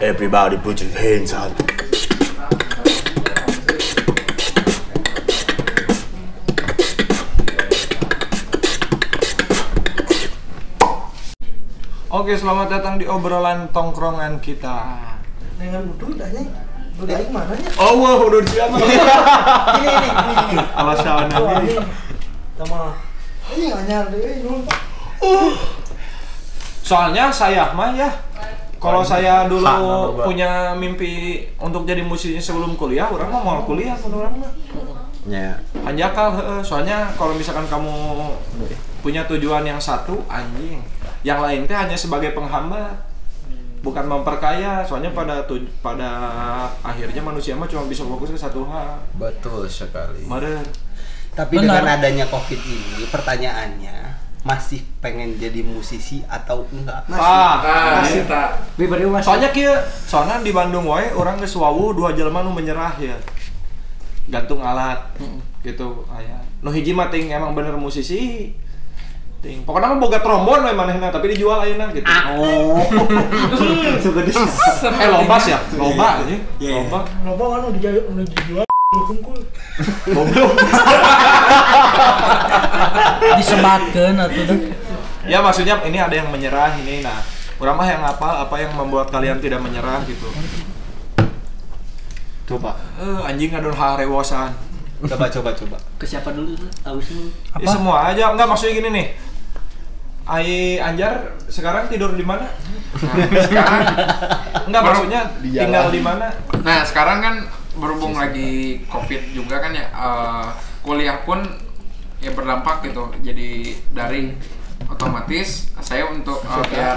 Everybody put your hands up. Oke, selamat datang di obrolan tongkrongan kita. Dengan wudhu dahnya Udah mana nya? Oh, wah, udah siapa? Ini ini ini ini. Alasan ini. ini. Sama ini deh nu. Soalnya saya mah ya, kalau saya dulu narkoba. punya mimpi untuk jadi musisi sebelum kuliah, orang mah mau kuliah kan orang mah. Ya. Anjakal, heeh. soalnya kalau misalkan kamu punya tujuan yang satu, anjing. Yang lain teh hanya sebagai penghambat. Bukan memperkaya, soalnya pada tuj pada akhirnya manusia mah cuma bisa fokus ke satu hal. Betul sekali. Maren. Tapi Benar. dengan adanya COVID ini, pertanyaannya masih pengen jadi musisi atau enggak? Ah, Masih. eta. Pribadi masih. Soalnya kieu, soalnya di Bandung wae orang geus wawu dua jelema nu menyerah ya. Gantung alat. Gitu aya. Nu hiji mah ting emang bener musisi. Ting. Pokoknya mah boga trombon we manehna tapi dijual ayeuna gitu. Oh. Suka di Eh loba sih ya, loba aja. Iya. Loba. Loba kan udah dijual kungkul. Goblok. disematkan atau ya maksudnya ini ada yang menyerah ini nah orang mah yang apa apa yang membuat kalian tidak menyerah gitu. Coba. Eh anjing ngadon harewosan. coba coba coba. ke siapa dulu tahu sih Ya, semua aja enggak maksudnya gini nih. Ai Anjar sekarang tidur di mana? sekarang Enggak maksudnya tinggal di mana? nah sekarang kan berhubung lagi covid juga kan ya eh, kuliah pun ya berdampak gitu. Jadi daring otomatis saya untuk eh, biar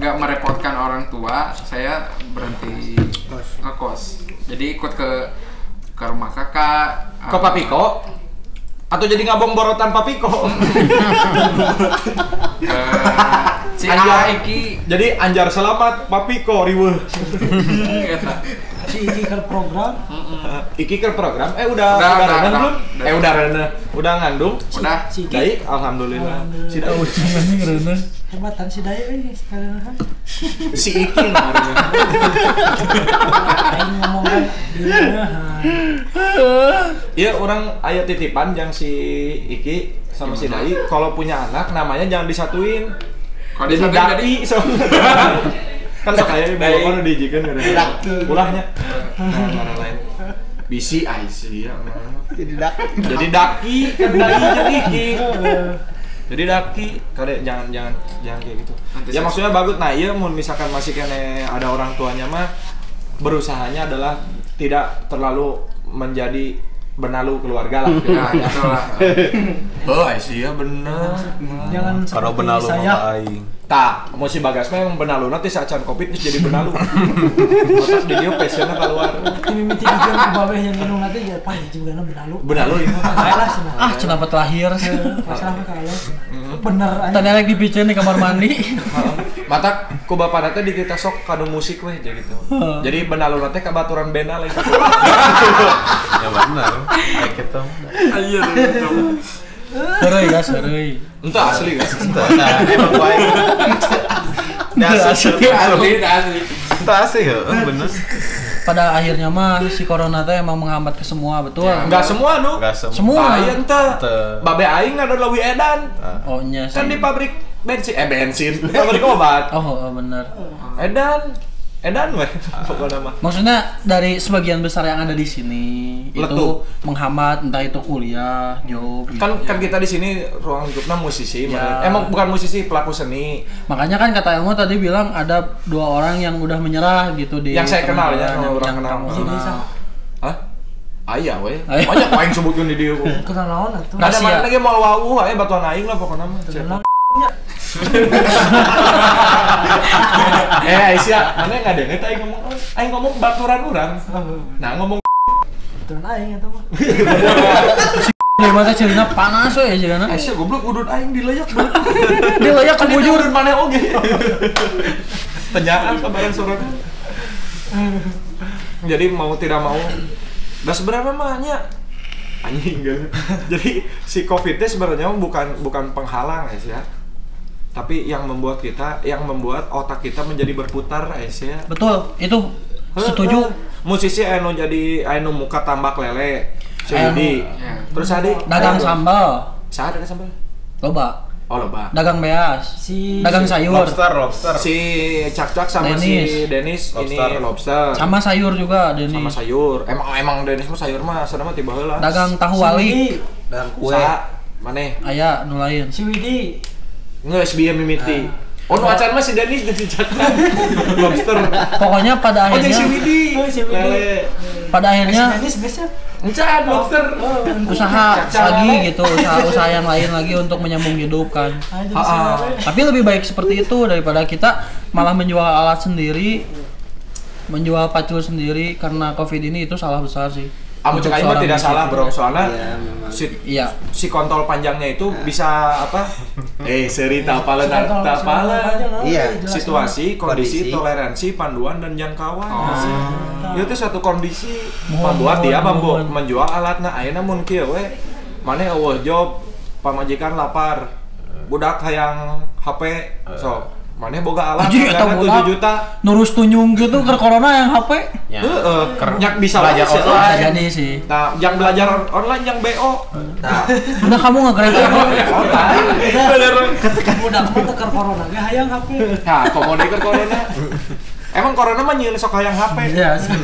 nggak merepotkan orang tua saya berhenti ngekos. Jadi ikut ke ke rumah kakak Ke eh, Papiko? Atau jadi ngabong borotan Papiko? ke si Anjar. Iki jadi Anjar selamat Papiko riweuh. Eta. Si iki kan program. Iki ke program eh udah Udah, udah, udah, belum? Eh udah rendah. Udah ngandung? udah Si Iki Dai, alhamdulillah. Si Dai. anjing rene hebatan si Daya ini sekarang. Si Iki kemarin. Aing ngomong. Iya orang ayat titipan yang si Iki sama si Dai kalau punya anak namanya jangan disatuin. Disatuin Dai so. kan sok aya Dai. bawa kan dijikeun udah. Daki. Ulahnya. Nah, cara lain. Bisi sih ya. Jadi dak. Jadi daki kan Dai jadi. Jadi daki, kade jangan jangan jangan kayak gitu. Nanti ya saya- maksudnya bagus. Nah, iya mun misalkan masih kene ada orang tuanya mah berusahanya adalah tidak terlalu menjadi benalu keluarga lah. Nah, gitu lah. Oh, sih ya bener. Jangan Kalau seperti benar lu saya. mah aing. Tak, mau si Bagas mah emang benalu nanti saat covid terus jadi benalu. Otak di dia passionnya keluar. Mimiti dijieun ku babeh yang minum nanti ya pan juga na benalu. Benalu ini. Salah cenah. ah kenapa terlahir Pasrah kalau. Bener tadi lagi dipicen di kamar mandi Mata ku bapak nanti di kita sok kado musik weh jadi gitu. Jadi benalu nanti kabaturan bena lagi. Ya benar. Kayak gitu. Iya, Heureuy guys heureuy Entah asli guys. Nah, emang baik. Dasar asli, asli. Itu asli ya, bener. pada akhirnya mah si corona teh emang menghambat ke semua betul Enggak semua nu. Enggak semua. Semua. Nah, iya ente. Ente. Babe aing ada Lewi Edan. oh nya sih Kan di pabrik bensin eh bensin. Pabrik obat. oh oh, bener Edan. Edan weh. Pokoknya mah. maksudnya dari sebagian besar yang ada di sini itu menghambat entah itu kuliah job gitu. Kan kan kita di sini ruang hidupnya musisi, Ya. emang bukan musisi pelaku seni. makanya kan kata Elmo tadi bilang ada dua orang yang udah menyerah gitu di Yang saya kenal ya, teman-teman, orang yang kenal. Jadi kenal. Hah? Ayah weh. Banyak aing sebutkeun di dieu. Kenal naon atuh. Ada mana lagi mau wawu aya batuan aing lah pokoknya mah. Eh Aisyah, mana enggak ada eta aing ngomong aing ngomong baturan urang. Nah ngomong Turun aing eta mah. Dari mata cerita panas we jangan. Aisyah goblok udun aing dileyak bener. Dia layak ke Kan itu bujur. udun mana oge. Penyaan kabaran sorangan. Jadi mau tidak mau Nah sebenarnya mah nya anjing enggak. Jadi si Covid itu sebenarnya bukan bukan penghalang guys ya. Tapi yang membuat kita yang membuat otak kita menjadi berputar ya Betul, itu setuju. musisi anu jadi anu muka tambak lele si. Widi. Ya. terus adi Dagang sambal, saat ada sambal loba. oh loba Dagang beas, Si dagang sayur, Lobster, lobster. si cak cak sama si Dennis. Dennis ini Lobster. lobster sama sayur juga Denny. sama sayur emang emang Dennis mah sayur mah sana mah tiba heula Dagang tahu si wali, Widi, dan kue Sa, maneh aya nu lain. si Widi. Nggak, biar mimiti. Oh, nu acan mah si dan. Lobster. Pokoknya pada Oh, si akhirnya Widi. Oh, si Widi. Pada akhirnya Dennis biasa. Encan, lobster. usaha Caca lagi gitu, usaha usaha yang lain lagi untuk menyambung hidup kan. Ah, ah. Tapi lebih baik seperti itu daripada kita malah menjual alat sendiri, menjual pacul sendiri karena covid ini itu salah besar sih. Amu mah tidak salah, Bro. Soalnya Iya, si Iya. si kontol panjangnya itu bisa apa? Eh, seri tapalen Si kontol- si kontol tapalen. panjang, oh, Iya. Situasi, kondisi, Kondisi. toleransi, panduan dan jangkauan. Oh. Itu satu kondisi Mohon, membuat dia mampu menjual alatna ayeuna mun kieu we maneh eueuh job pamajikan lapar budak hayang HP so maneh boga alat hargana budak. 7 juta Nurus tunyung gitu ke corona yang HP. Ya. heeh nyak bisa Belajar online. Bisa jadi sih. nah yang belajar online yang BO nah Udah kamu nge-grab apa? online Budak mah teker corona ge hayang HP. nah komode ke corona emang corona mah nyieun sok hayang HP Iya sih.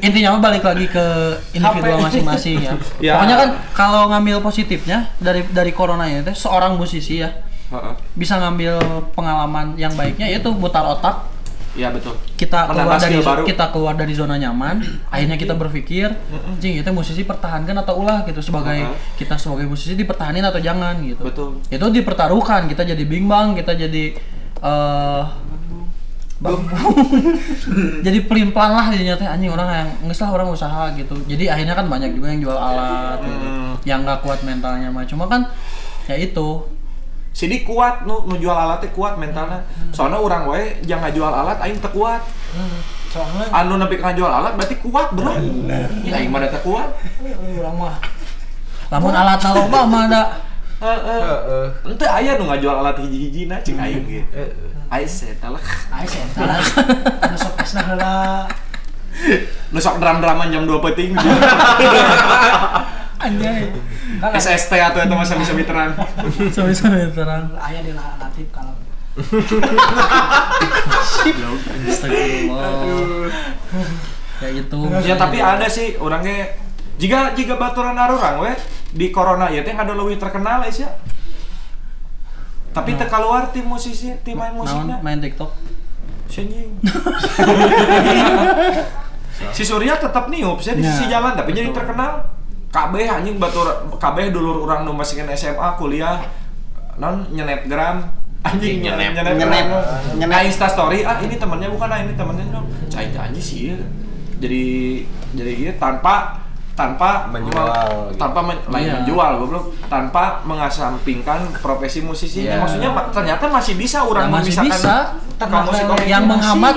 Intinya mah balik lagi ke individual HP. masing-masing ya. Ya. Pokoknya kan kalau ngambil positifnya dari dari corona ini teh seorang musisi ya Bisa ngambil pengalaman yang baiknya yaitu mutar otak. Iya betul. Kita keluar dari baru. kita keluar dari zona nyaman akhirnya kita berpikir jing itu musisi pertahankan atau ulah gitu. Sebagai Uh-uh. kita sebagai musisi dipertahanin atau jangan gitu. Betul. Itu dipertaruhkan kita jadi bimbang kita jadi eh jadi pelin pelan lah jadinya teh. Anjing orang yang nggak salah orang usaha gitu. Jadi akhirnya kan banyak juga yang jual alat gitu. Hmm. yang nggak kuat mentalnya mah. Cuma kan ya itu Sidi kuat nu, nu jual alatnya kuat mentalnya. Soalnya orang wae jangan jual alat aing teu kuat. Soalnya anu nepi ka jual alat berarti kuat bro. Ya aing mah kuat. Urang mah. Lamun alat loba mah ada. Heeh. Ente aya nu ngajual alat hiji-hiji na cing aing gitu. Aing seta lah Ais eta. Anu sok esna heula. nu sok dram-draman jam 2 peuting Anjay. SST atau eta mah sami-sami terang sampai sampai terang aya di la- latif kalau Astagfirullah. Ya itu. ya tapi ada sih orangnya jika jika baturan arurang we di corona ya teh ada lebih terkenal ya tapi teu keluar tim musisi tim main Naon musiknya main TikTok. Anjing. si Surya tetap niup sih di sisi jalan tapi jadi terkenal. KB anjing batur KB dulur orang nu masihkeun SMA kuliah non nyenet gram anjing Nyenep. nyenet Nyenep. gram. Nyenep. Nah, Insta story ah ini temannya bukan ah ini temannya dong. Cai anjing sih ya. Jadi jadi gitu tanpa tanpa Menjual, me- tanpa men- lain Iya. menjual goblok tanpa mengasampingkan profesi musisinya Iya. maksudnya ma- ternyata masih bisa orang Ya, masih bisa. tentang musik. Yang Masih, menghambat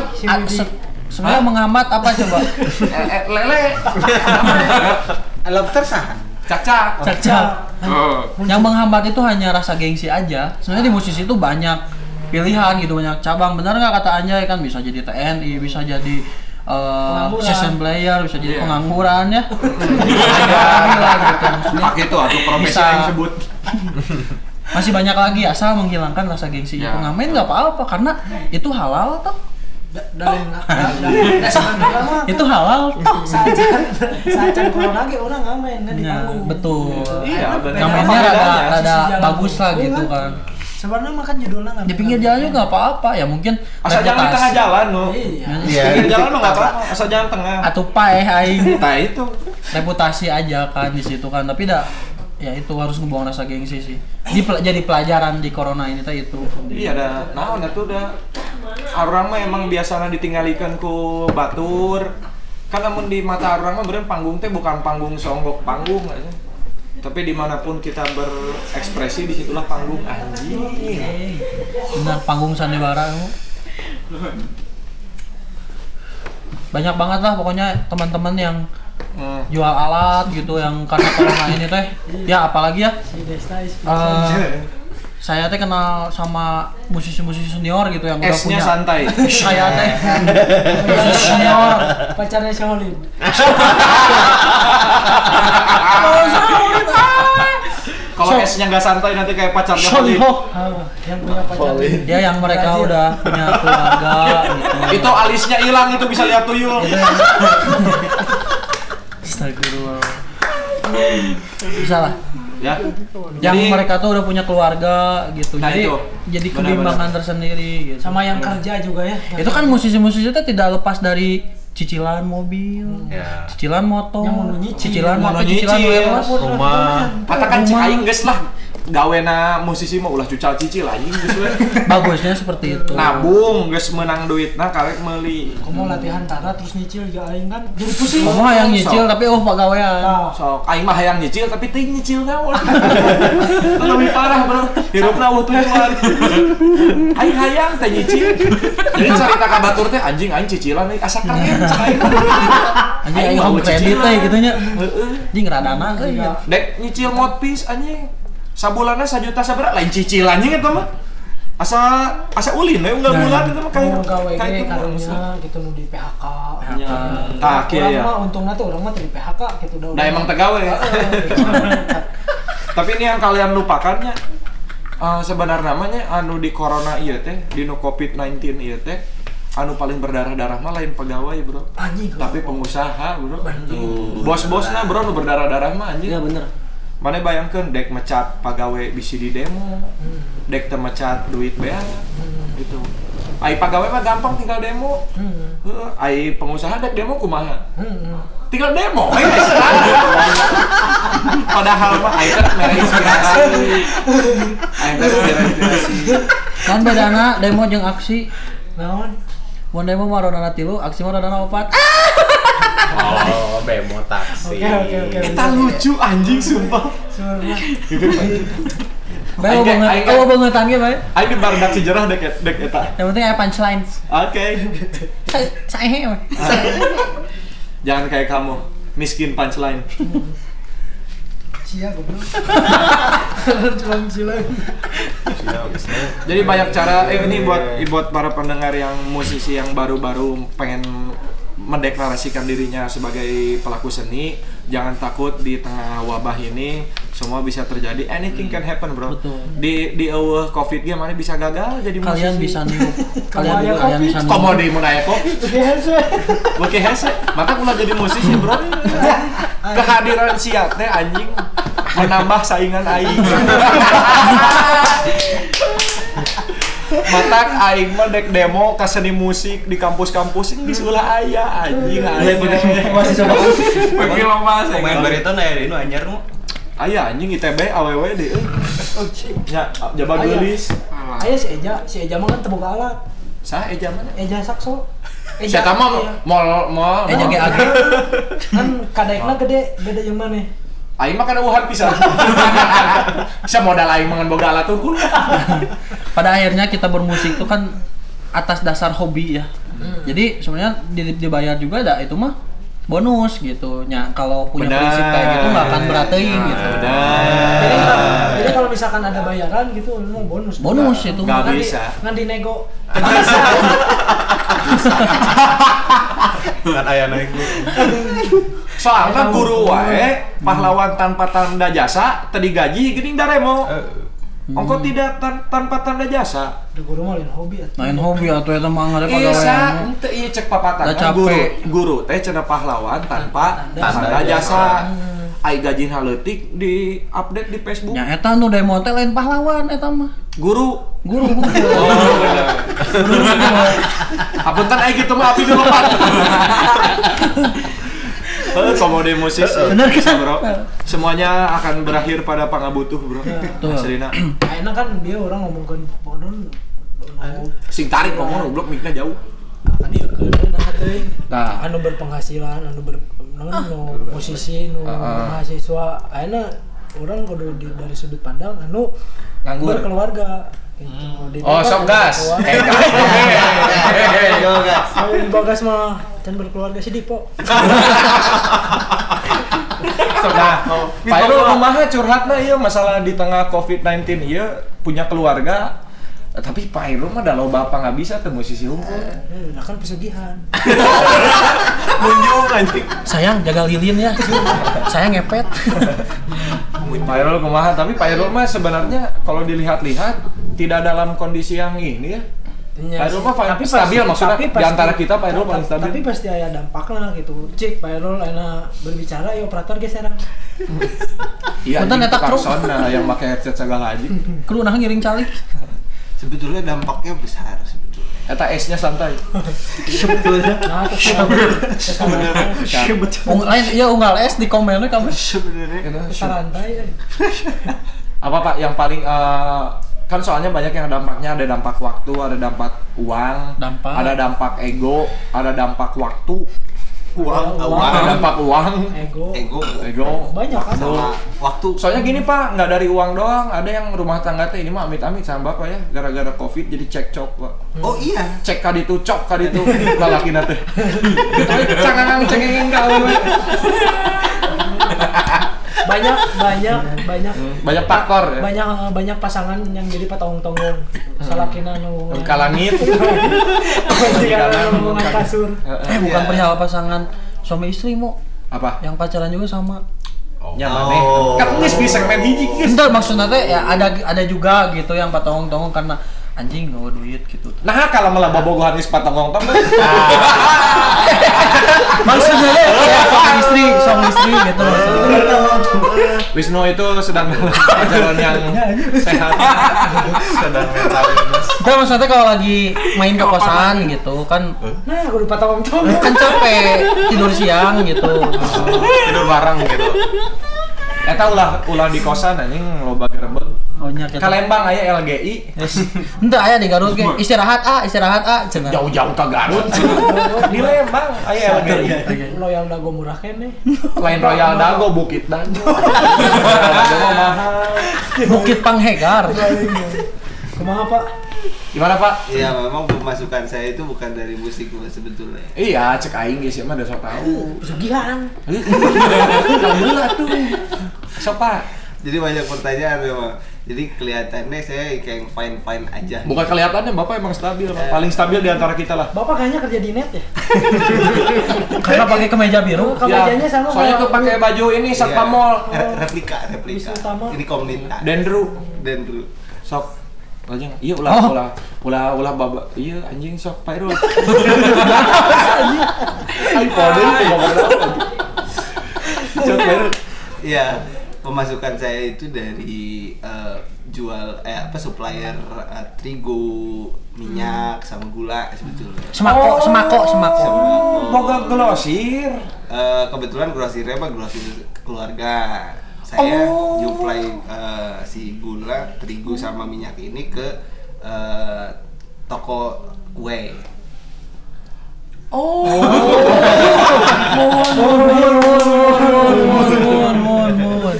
sebenarnya menghambat apa coba? eh, eh, lele lobster sah cacak Cacak. Oh. Yang menghambat itu hanya rasa gengsi aja. Sebenarnya di musisi itu banyak pilihan gitu, banyak cabang. Benar nggak kata Anjay kan bisa jadi TNI, bisa jadi uh, season player, bisa jadi Iya. pengangguran ya. Lah gitu. Pakai itu atau profesi yang sebut masih banyak lagi asal menghilangkan rasa gengsi Ya. itu ngamen nggak apa-apa karena itu halal toh Mah itu halal toh sajan sajan corona ge orang ngamen kan di Ya, panggung. betul. Iya, benar. beda ngamennya rada rada bagus lah panggung gitu kan. kan Sebenarnya mah kan judulnya ngamen. di pinggir jalan juga nggak apa-apa ya mungkin asal jangan di tengah jalan nu Iya. Iya. pinggir jalan mah nggak apa-apa asal jangan tengah atau paeh aing nah itu reputasi aja kan di situ kan tapi dah ya itu harus ngebuang rasa gengsi sih. Di pel- jadi pelajaran di corona ini teh itu. Iya dah nah itu udah orang mah emang biasanya ditinggalikan ku batur. Kan namun di mata orang mah bener panggung teh bukan panggung songgok panggung aja tapi di mana pun kita berekspresi di situlah panggung anjing. Benar panggung sandiwara banyak banget lah pokoknya teman-teman yang Hmm. jual alat gitu yang karena corona ini teh ya apalagi ya eh, saya teh kenal sama musisi-musisi senior gitu yang udah punya santai. saya teh musisi senior Pacarnya Shaolin. Kalau So- S-nya nggak santai nanti kayak pacarnya. Holly. Ah, yang punya pacar. ya yang mereka udah punya keluarga gitu Itu alisnya hilang itu bisa lihat tuyul. Astagfirullah bisa lah Ya. yang Jadi- mereka tuh udah punya keluarga gitu Nah, jadi itu. jadi kebimbangan tersendiri gitu Sama yang kerja juga ya. itu kan musisi-musisi itu tidak lepas dari cicilan mobil, Ya. cicilan motor, Yang mau nyicil. cicilan Mau motor, cicilan nyicil. welas. Rumah. Katakan Rumah. aing geus lah. Gawena musisi mah ulah cucal cicil anjing geus we. Bagusnya seperti itu. Nabung geus menang duit nah karek meuli. Kamu latihan tara terus nyicil ya aing kan jadi pusing. Kamu yang nyicil tapi oh pegawaian. Nah, Sok aing mah hayang nyicil tapi teuing nyicil naon. Lebih parah, Bro. Hirupna eueuh tujuan. Aing hayang teh nyicil. Jadi cerita ka batur teh anjing aing cicilan euy asa keren. Anjing Aing aing mau cicilan. teh gitu nya. Heeh. Anjing radana euy. Iya. Dek nyicil modpiece anjing. Sabulanna sajuta sabaraha lain cicil anjing eta mah. Asa asa ulin we unggal bulan eta mah kayak mau gawe kayak ge kumaha. karunya gitu nu di PHK. PHK. Ah, kieu ya. mah untungnya tuh orang mah di PHK gitu udah. Nah emang tegawe ya. Tapi ini yang kalian lupakannya eh, sebenarnya namanya anu di corona iya teh, di nu COVID-19 iya teh, anu paling berdarah-darah mah lain pegawai, Bro. Anjing. Tapi pengusaha, Bro. Bos-bosna, Bro, nu berdarah-darah mah anjing. Iya bener. Mana bayangkan dek mecat pegawai bisi di demo, dek teu mecat duit bea, gitu. Ai pegawai mah gampang tinggal demo. Hmm. Ai pengusaha dek demo kumaha? Hmm. tinggal demo guys padahal mah aing teh mere inspirasi teh mere inspirasi Kan bedana demo jeung aksi. Naon? Mun demo mah rodana tilu, aksi mah rodana opat. Oh, bemo taksi. Oke oke oke. eta lucu anjing sumpah Sumpah. Aing ge- banget, oh bangetan ge bae. aing di barudak sejarah dek dek eta Yang penting aya punchline. oke Saehe we. jangan kayak kamu miskin punchline Cia goblok. Cuman cilang. jadi banyak cara eh ini buat buat para pendengar yang musisi yang baru-baru pengen mendeklarasikan dirinya sebagai pelaku seni jangan takut di tengah wabah ini semua bisa terjadi anything can happen bro Betul. di di eueuh covid ge mana bisa gagal jadi Kalian musisi. bisa niup. Kalian juga kalian bisa niup. komo di mun aya covid Oke hese. Oke hese, maka ulah jadi musisi bro. Kehadiran siat teh anjing menambah saingan aing. Matak aing mah dek demo ka seni musik di kampus-kampus ini ulah aya anjing aya Masih coba. Pergi lomba saya. Pemain bariton aya di nu anyar nu. Aya anjing ITB awewe di euy. Nya jabat Aya. geulis. Alah. Aya si Eja, si Eja mah kan terbuka alat. Sah eja mana? Eja sakso. Saya mah iya. mall mall. Jadi age. kan kadekna gede beda jeung mana Aing mah kana uhan pisan. Bisa modal aing mangan boga alat unggul. Pada akhirnya kita bermusik itu kan atas dasar hobi ya. Jadi sebenarnya di- dibayar juga dah itu mah bonus gitu. Nya kalau punya Benar. prinsip kayak gitu nggak akan beratain gitu. jadi, Benar. jadi kalau misalkan ada bayaran gitu bonus Bonus itu Nggak mah. Ngan di- bisa. Kan aya naik Soalnya guru wae pahlawan tanpa tanda jasa tadi gaji geuning daremo. Ongko tidak tan- tanpa tanda jasa. Udah guru mah lain hobi atuh. Main hobi atau eta mah ngare Iya, sa, pegawai. ente iya cek papatan guru. Guru teh cenah pahlawan tanpa Tanda tanda jasa. jasa. Ai gajina leutik di update di Facebook. Nya eta nu demo teh lain pahlawan eta mah. Guru. Guru. Oh, bener. Apunten ai gitu mah api dulu Pak. Eh, komode musisi. Bener kan? Bro. Semuanya akan berakhir pada pangabutuh, Bro. Betul. Aslina. Ayeuna kan dia orang ngomongkeun bodon Sing tarik ngomong goblok miknya jauh. Nah. Anu berpenghasilan anu ber naon nu musisi nu mahasiswa. Ayeuna orang kudu di, dari sudut pandang anu Nganggur. berkeluarga. Gitu. Di Oh, sok gas. Eh, gas. Kalau di Bagas mah can berkeluarga si Dipo. Nah, Pak Irul kumaha curhatna ieu masalah di tengah COVID-19 ieu punya keluarga tapi Pak Irul mah da loba apa nggak bisa tuh musisi unggul. Eh, udah kan pesugihan. Munjung anjing. Sayang jaga lilin ya. Saya ngepet. Pak Irul kumaha tapi Pak Irul mah sebenarnya kalau dilihat-lihat tidak dalam kondisi yang ini ya. Iya Pak mah paling stabil maksudnya di antara kita Pak Irul paling stabil. Tapi pasti ada dampaknya gitu. Cik, Pak Irul enak berbicara, ya operator geseran. Iya. Carson, nah, yang pakai headset segala aja. Kru nah ngiring calik. Sebetulnya dampaknya besar sebetulnya. Eta S-nya santai. Sebetulnya. Nah, sebenarnya Ung, lain iya unggal es di komennya kamu. Sebenarnya. sarantai. eh. Apa Pak yang paling eh, kan soalnya banyak yang dampaknya ada dampak waktu, ada dampak uang, Dampak. ada dampak ego, ada dampak waktu, Uang, Uang. ada uang, dampak uang, Ego. ego, ego. Banyak kan? sama waktu. Soalnya gini Pak, nggak dari uang doang, ada yang rumah tangga teh ini mah amit-amit sama Bapak ya, gara-gara Covid jadi cekcok Pak. Oh iya. Cek kaditu cok kaditu lalaki teh. Tapi cangangan cengengin ka we. Banyak, banyak, banyak. Banyak faktor ya. Banyak eh, banyak pasangan yang jadi patong-tongong. Salakina nu. Ka langit. Jika ngomong kasur. Eh bukan Iya. perihal pasangan suami istri mau Apa? yang pacaran juga sama. Nyaman nih. Oh. Kan geus di segmen hiji geus. Entar maksudnya teh ya ada ada juga gitu yang patong-tongong karena anjing nggak duit gitu. Nah, kalau malah bobogohan geus patong tong Maksudnya teh ya suami istri, suami istri gitu. Wisnu itu sedang dalam perjalanan yang sehat. sedang mental. Entar maksudnya kalau lagi main ke kosan gitu kan Nah, aku lupa tongong-tongong. kan capek tidur siang gitu. Tidur bareng gitu. Eta ulah ulah di kosan anjing loba gerebeg. Oh nya gitu. Kalembang aya LGI. Ente aya di Garut ge istirahat ah, istirahat ah cenah. Jauh-jauh ke Garut. di Lembang aya LGI. Loyal dago murah kene. Lain Royal Dago Bukit Dago. Bukit Panghegar. Kumaha, Pak? Gimana Pak? Iya, memang pemasukan saya itu bukan dari musik gua sebetulnya. Iya, cek aing geus ya mah udah sok tahu. Pesugihan. Alhamdulillah tuh. Sok Pak. Jadi banyak pertanyaan memang. Jadi kelihatannya saya kayak fine fine aja. Bukan kelihatannya Bapak emang stabil, Pak. paling stabil di antara kita lah. Bapak kayaknya kerja di net ya? Karena pakai kemeja biru. Kemejanya sama soalnya tuh pakai baju ini Iya. satpam mall. Re- replika, replika. Ini komunitas. Dendru. Dan dulu. Sok. Anjing, iya ulah Oh. ulah ulah ulah baba. Iya anjing sok Pak Irul. Ayo kode itu ngomong apa? Sok. Iya, pemasukan saya itu dari eh, jual eh apa supplier eh, terigu, minyak sama gula sebetulnya. Semako, semako, semako. Oh, boga glosir. Eh, kebetulan grosirnya apa grosir keluarga. Saya Oh. juplai eh, si gula, terigu sama minyak ini ke eh, toko kue. Oh.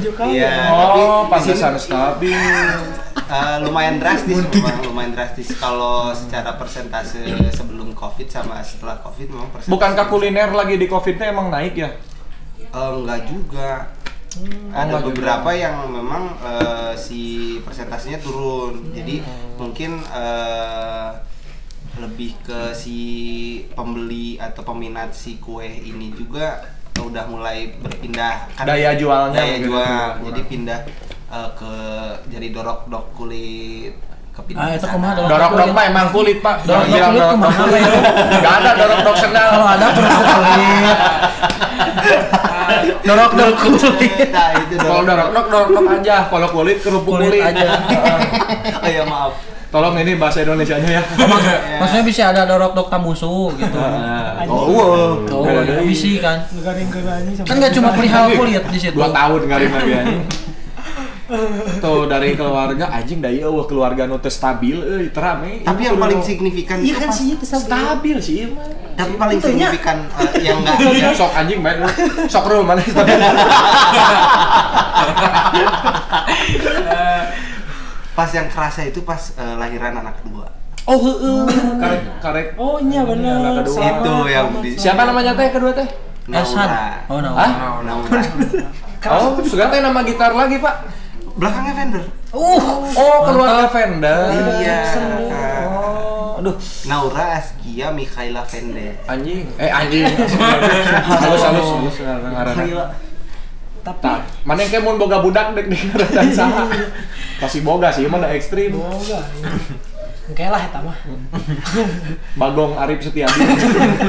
Iya, Oh, tapi pantesan stabil. eh, lumayan drastis memang lumayan drastis kalau secara persentase sebelum covid sama setelah covid memang persentase Bukankah kuliner lagi di Covid-nya emang naik ya? Eh, enggak juga ada enggak juga. beberapa yang memang eh, si persentasenya turun jadi mungkin eh, lebih ke si pembeli atau peminat si kue ini juga udah mulai berpindah Daya jualnya daya mungkin jual jadi pindah eh, ke jadi dorok dok kulit ke pindah Ah, itu kumaha dorok? Dorok dok mah emang kulit pak. Dorok dok bilang kulit dorok dok kumaha, kulit. Gak ada dorok dok sendal. Kalau ada kerupuk kulit. Dorok dok kulit. nah itu Kalau dorok dok dorok dok aja. Kalau kulit kerupuk Kulit kulit. aja. oh ya maaf Tolong ini bahasa Indonesia nya ya. Maksudnya bisa ada dorok dok tamusu gitu. Nah, Oh, wow. Oh, bisi kan. Kan nggak cuma perihal kulit di situ. Dua tahun kali lagi anjing. Tuh dari keluarga anjing dari eueuh keluarga nu teu stabil euy terame. tapi yang paling signifikan Iya kan sih itu stabil sih mah. tapi paling signifikan eh, yang enggak sok anjing lu. Sok mana stabil. pas yang kerasa itu pas eh, lahiran anak kedua Oh heeh. Karek karek. Oh iya benar. Anak kedua. Selamat, Itu yang di-. Siapa namanya teh kedua teh? Naura. Oh? Nah, nah, Naura. Oh, sudah teh nama gitar lagi, Pak. Belakangnya Fender. Uh, Oh, keluarga Fender. Iya. Oh, aduh, Naura Askia Mikhaila Fender. anjing. Eh, anjing. Halus halus halus. Tapi Tah, mana yang kayak mau boga budak dek di ngaran saha. Pasti boga sih, mana ekstrim. boga. Kayak lah eta mah. Bagong Arif Setiadi.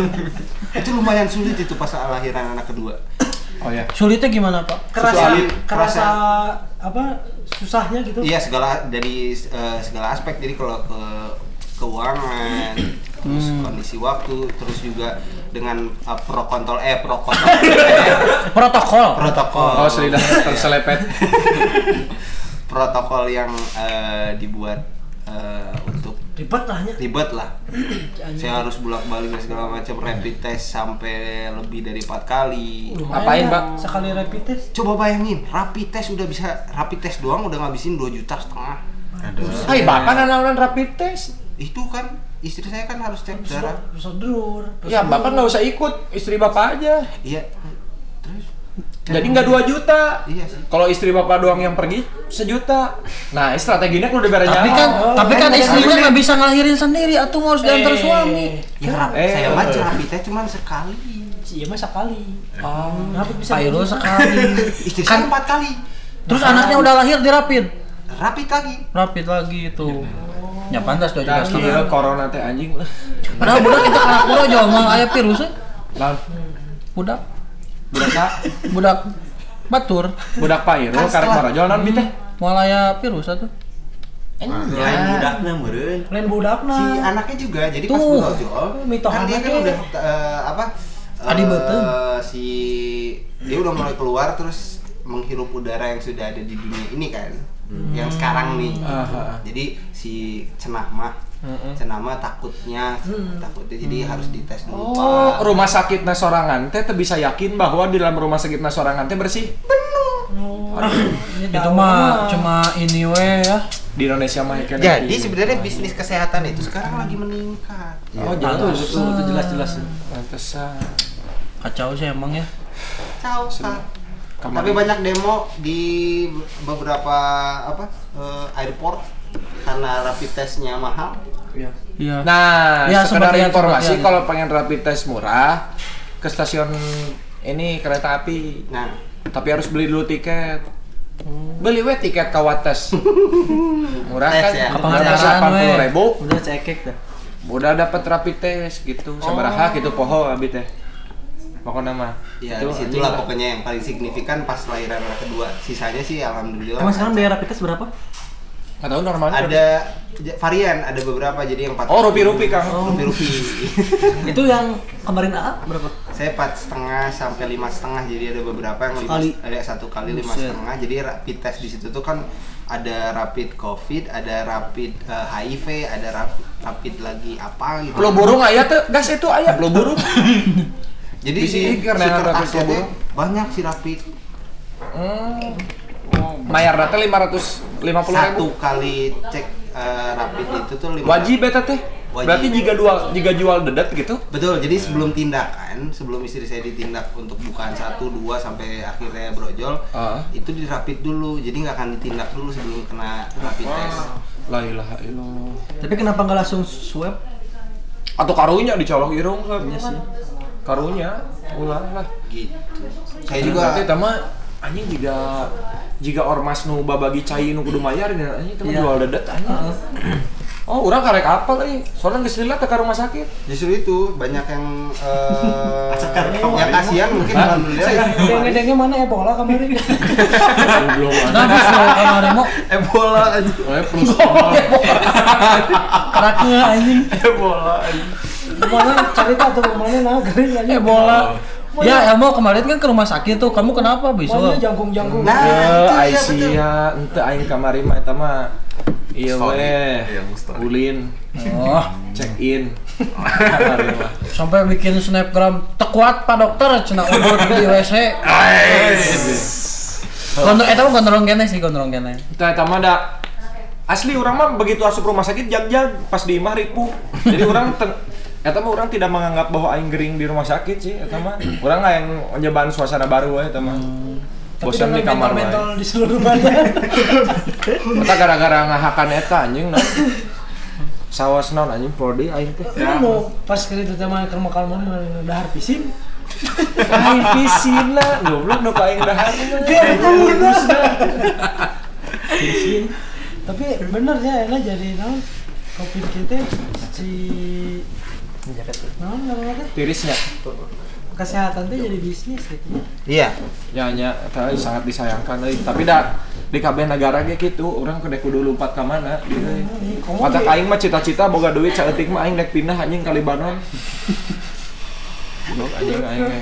Itu lumayan sulit itu pas lahiran anak kedua. Oh ya. sulitnya gimana, Pak? Kerasa Sulit. kerasa apa susahnya gitu. Iya segala dari eh, segala aspek jadi kalau ke keuangan terus kondisi waktu terus juga dengan eh, pro kontrol eh pro kontrol Protokol. protokol Oh, selidah terselepet. protokol yang eh, dibuat eh, untuk Ribet lah nya. ribet lah saya harus bolak balik dan segala macam rapid test sampai lebih dari empat kali Lumayan Apain, lah, Pak? Sekali rapid test. coba bayangin rapid test udah bisa rapid test doang udah ngabisin 2 juta setengah Hai, bapak nanaonan rapid test. itu kan istri saya kan harus cek darah Prosedur. Ya, bapak nggak usah ikut, istri bapak aja. iya terus Jadi nggak 2 juta. iya sih Kalau istri bapak doang yang pergi sejuta. Nah, strateginya kalau udah beres Tapi kan, Oh, tapi kan kan istrinya nggak bisa ngelahirin sendiri, atau mau harus diantar Eh, suami. ya Eh. saya mah rapid test cuma sekali Iya mah sekali. Oh. Rapid bisa. Pak Irul sekali. istri Kan- saya empat kali Terus anaknya udah lahir di rapid. rapid lagi Rapid lagi itu. Ya pantas dua juta setengah. iya corona teh anjing lah. Padahal budak kita anak budak jual mau aya virusnya. Lan, Budak, budak ka, budak batur. budak karek setelah- marajol naon bi teh? Mau aya virus atuh. lain budaknya meureun Lain budakna. si anaknya juga jadi pas Tuh. brojol Mitoh kan dia kan udah eh, apa Adi eh, beuteun. si dia udah mulai keluar terus menghirup udara yang sudah ada di dunia ini kan yang sekarang nih Aha. jadi si cenah mah cenah mah takutnya takutnya jadi harus dites dulu Oh, Pak. rumah sakit sorangan teh teh bisa yakin bahwa di dalam rumah sakit sorangan teh bersih. Ini Itu tahu mah cuma ini we ya. Di Indonesia mah kan. jadi sebenarnya bisnis kesehatan itu sekarang lagi meningkat Oh, Betul, jelas. betul, betul, jelas-jelas. Pantesan. Kacau sih emang ya. Kak. Kemarin- Tapi banyak demo di beberapa apa eh, airport karena rapid testnya mahal. Iya. Nah, Ya, sekedar informasi kalau pengen rapid test murah ke stasiun ini kereta api. Nah, Tapi harus beli dulu tiket. Beli we tiket kawat tes. Murah Tes kan? ya? Delapan puluh ribu. Udah cekek dah. Udah dapat rapid test gitu. Sabaraha gitu poho abi teh. Pokoknya mah. ya Itu di situlah anjing. pokoknya yang paling signifikan pas lahiran anak kedua. Sisanya sih alhamdulillah. Emang sekarang biaya rapid test berapa? Nggak tahu normalnya. ada j- varian, ada beberapa jadi yang empat. Oh, rupi-rupi, Kang. Rupi-rupi. Itu yang kemarin AA berapa? Saya empat setengah sampai lima setengah jadi ada beberapa yang lima, ada satu kali lima setengah jadi rapid test di situ tuh kan ada rapid covid ada rapid eh, HIV ada rapid, rapid lagi apa gitu Flu burung aya teh, gas itu aya flu burung. Jadi di, si karena banyak si rapid Hmm. Mayar rata 550 ribu. satu kali cek eh, rapid itu tuh lima Wajib eta teh. Wajib. Berarti jika jual jika jual dedet gitu. betul jadi sebelum tindakan sebelum istri saya ditindak untuk bukaan satu dua sampai akhirnya brojol Ah. itu dirapid dulu jadi nggak akan ditindak dulu sebelum kena rapid test La ilaha illallah. Tapi kenapa nggak langsung swab? Atau karunya dicolok irung kan? Iya sih. Karunya ulah lah. gitu saya juga juga teh mah anjing jika jika ormas nu babagi cai nu kudu mayar ya anjing mah Iya. jual dedet anjing. Oh, orang karek apa euy? Soalnya geus lila teh ka rumah sakit. justru itu banyak yang eh yang kasihan mungkin alhamdulillah ya. Denge-denge mana Ebola kemarin? Goblok Kenapa sih kemarin mau Ebola aja Eh, plus keraknya anjing? bola anjing. Ke mana cerita tuh ke mana nah gering aja. Ebola. Ya, Elmo kemarin kan ke rumah sakit tuh. Kamu kenapa Mana besok? jangkung-jangkung. Nah, Ya, itu ya, Aisyah, ente aing kamari mah eta mah Iya weh, ulin, Oh, check in. sampai bikin snapgram tekuat pak dokter cina udut di WC. Gondrong, eta mah gondrong kene sih gondrong kene. Eta mah da asli orang mah begitu asup rumah sakit jag-jag pas di imah ripuh. Jadi orang teng Eta mah orang tidak menganggap bahwa aing gering di rumah sakit sih, eta mah. Orang nggak yang nyobaan suasana baru we eta mah. Tapi Bosan di kamar mental, wae. di seluruh badan. Eta gara-gara ngahakan eta anjing nah. Sawas naon anjing prodi aing teh. Lu mau pas kali itu tema ke rumah kalman dahar pisin. Aing pisin lah, goblok nu aing dahar. Tahu Tapi bener ya, enak jadi naon covid kita si teh Tirisnya. kesehatan teh jadi bisnis gitu. Iya. Ya nya eta sangat disayangkan euy. Tapi da di kabeh negara ge kitu, urang kudu kudu lompat ka mana gitu. Kata aing mah cita-cita boga duit saeutik mah aing rek pindah anjing ka Libanon. Goblok anjing aing ge.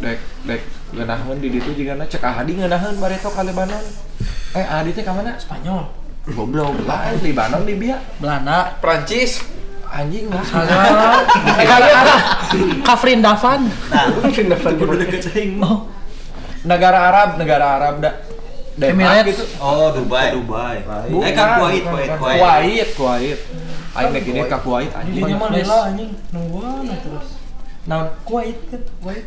Dek dek ngeunaheun di ditu jigana cek Ahadi ngeunaheun bareto ka Libanon. Eh Ahadi teh ka mana? Spanyol. Goblok lain Libanon Libya. Belanda Prancis Anjing lah. eh kayak Kafrin Davan Oh. Negara Arab, negara Arab da. Denmark Emirates. gitu. Oh, Dubai. Dubai. Bukan. Eh kan Kuwait, Kuwait, Kuwait. Kuwait, Kuwait. Aing nek ini ka Kuwait anjing. dinya mah lila anjing nungguan terus. Naon? Kuwait kan, Kuwait.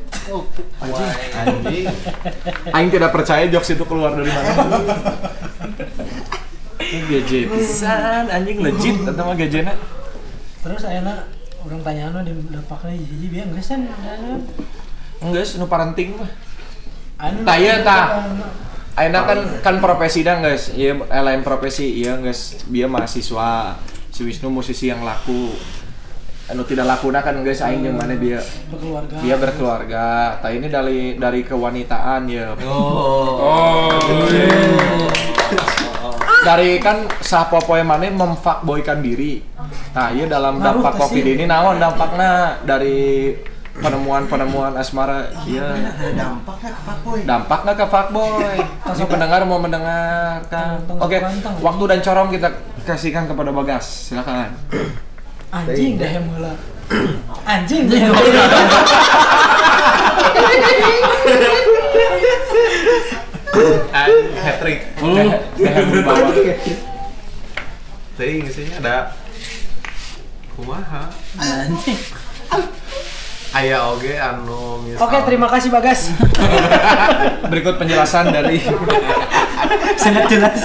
Anjing. Aing tidak percaya jokes itu keluar dari mana. Ini gaje pisan anjing legit atau mah gajena. Terus ayeuna orang tanya anu di dapaknya hiji biar geus kan. Enggak, nu parenting mah. Anu Tah ieu tah. Ayeuna kan kan profesi dah guys. Iya eh, lain profesi, iya guys. Dia mahasiswa. Si Wisnu musisi yang laku. Anu tidak laku kan guys aing jeung mana dia berkeluarga. dia berkeluarga. Tah ini dari dari kewanitaan ya. Oh. Dari kan sapopoe mana memfuckboykan diri. Nah, iya dalam Ngaruh dampak ke Covid ini naon dampaknya dari penemuan-penemuan asmara iya dampaknya ke fuckboy. dampak nggak ke fuckboy ini pendengar mau mendengarkan oke pantang. waktu dan corong kita kasihkan kepada bagas silakan Anjing deh heula. Anjing deh. hat trick. Berbawa. teuing sih ada kumaha? Anjing. Aya oge anu misal Oke, terima kasih Bagas. berikut penjelasan dari Sangat jelas.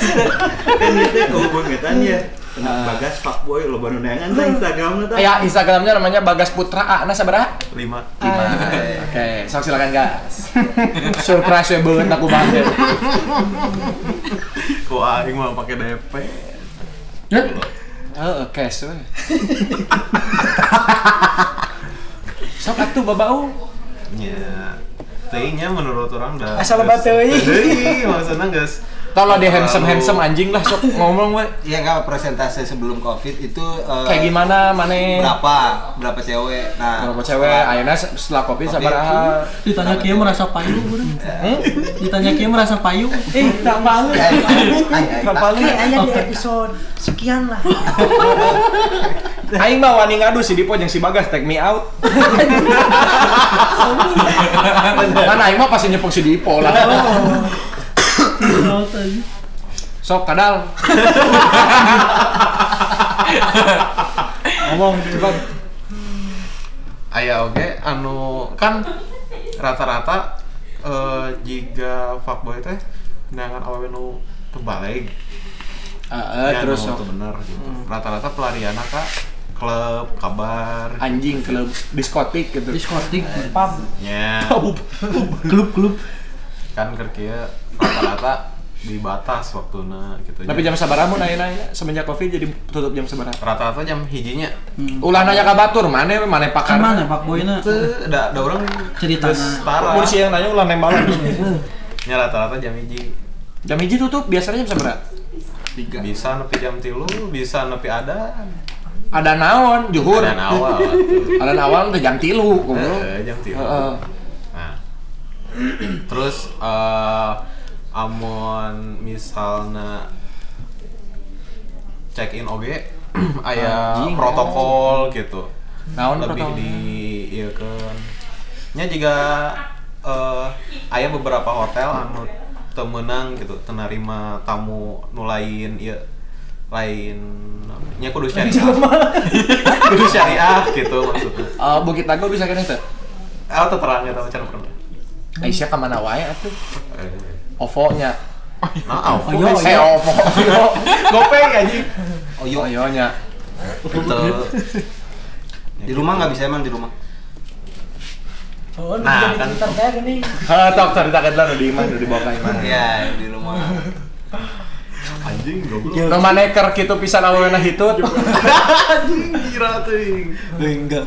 kan itu kalau bangetan ya bagas fuckboy lo baru neangan tah Instagram tah ya Instagramnya namanya Bagas Putra A. Nah sabaraha lima. Lima. Oke sok silakan gas surprise ya banget aku banget ku aing mah pakai DP Oh, cash we. Sok atuh babau. nya teuingnya menurut orang dah Asal loba teuing. teuing maksudna geus Kalau dia handsome handsome anjing lah sok ngomong we. Iya nggak presentasi sebelum covid itu eh, Kayak gimana mane? Berapa? Berapa cewek? Nah, Berapa cewek? Ayeuna setelah kopi sabaraha? ditanya kia merasa payu urang ditanya kia merasa payu Eh, tak. Ay, ay, ay, Kapal Oke, aja di episode sekian lah. Aing mah wani ngadu si Dipo jeung si Bagas take me out. Kan aing mah pasti nyepeng si Dipo lah. Sok kadal. Ngomong cepat. aya oge anu kan rata-rata eh jika fuckboy teh neangan awewe nu terbalik Heeh, Ya, terus teu bener gitu. Rata-rata pelariana kak klub kabar. Anjing klub diskotik gitu. diskotik Pam. nya klub-klub kan kerja rata-rata dibatas waktunya gitu Tapi jam ayeuna ya? semenjak Covid jadi tutup jam sabaraha? rata-rata jam hijinya Ulah nanya ka batur, mana mana pakar. kan mana pak boyna Teu, da, da orang Ceritana. geus setara Mun si yang nanya ulah nembalan. nya rata-rata jam hiji jam hiji tutup biasanya jam sabaraha? bisa nepi jam tilu bisa nepi ada Ada naon, juhur. awal atuh. Ada awal teh jam tilu. Eh, jam tilu Heeh. nah terus eh amun misalnya check in oge aya Anjing. protokol gitu Naon lebih protokol? di iya kan nya juga eh aya beberapa hotel anu temenang gitu tenarima tamu nulain iya lain nya kudu syariah kudu syariah gitu maksudnya Eh, Bukit Dago bisa kena tuh. ah terang tahu cara pernah Aisyah ke mana wae atuh? Eh OVO nya. nah Oh, iya, Eh. OVO. OVO. gopay anjing Oh yo, Oyo nya. gitu. Di rumah nggak bisa emang di rumah. Oh, Nah, kan. Kayak gini. Hah, tok ceritakeun lah nu di imah nu dibawa ka imah. Iya, di rumah. anjing goblok Nu maneker kitu pisan awena hitut. anjing kira teuing Enggak.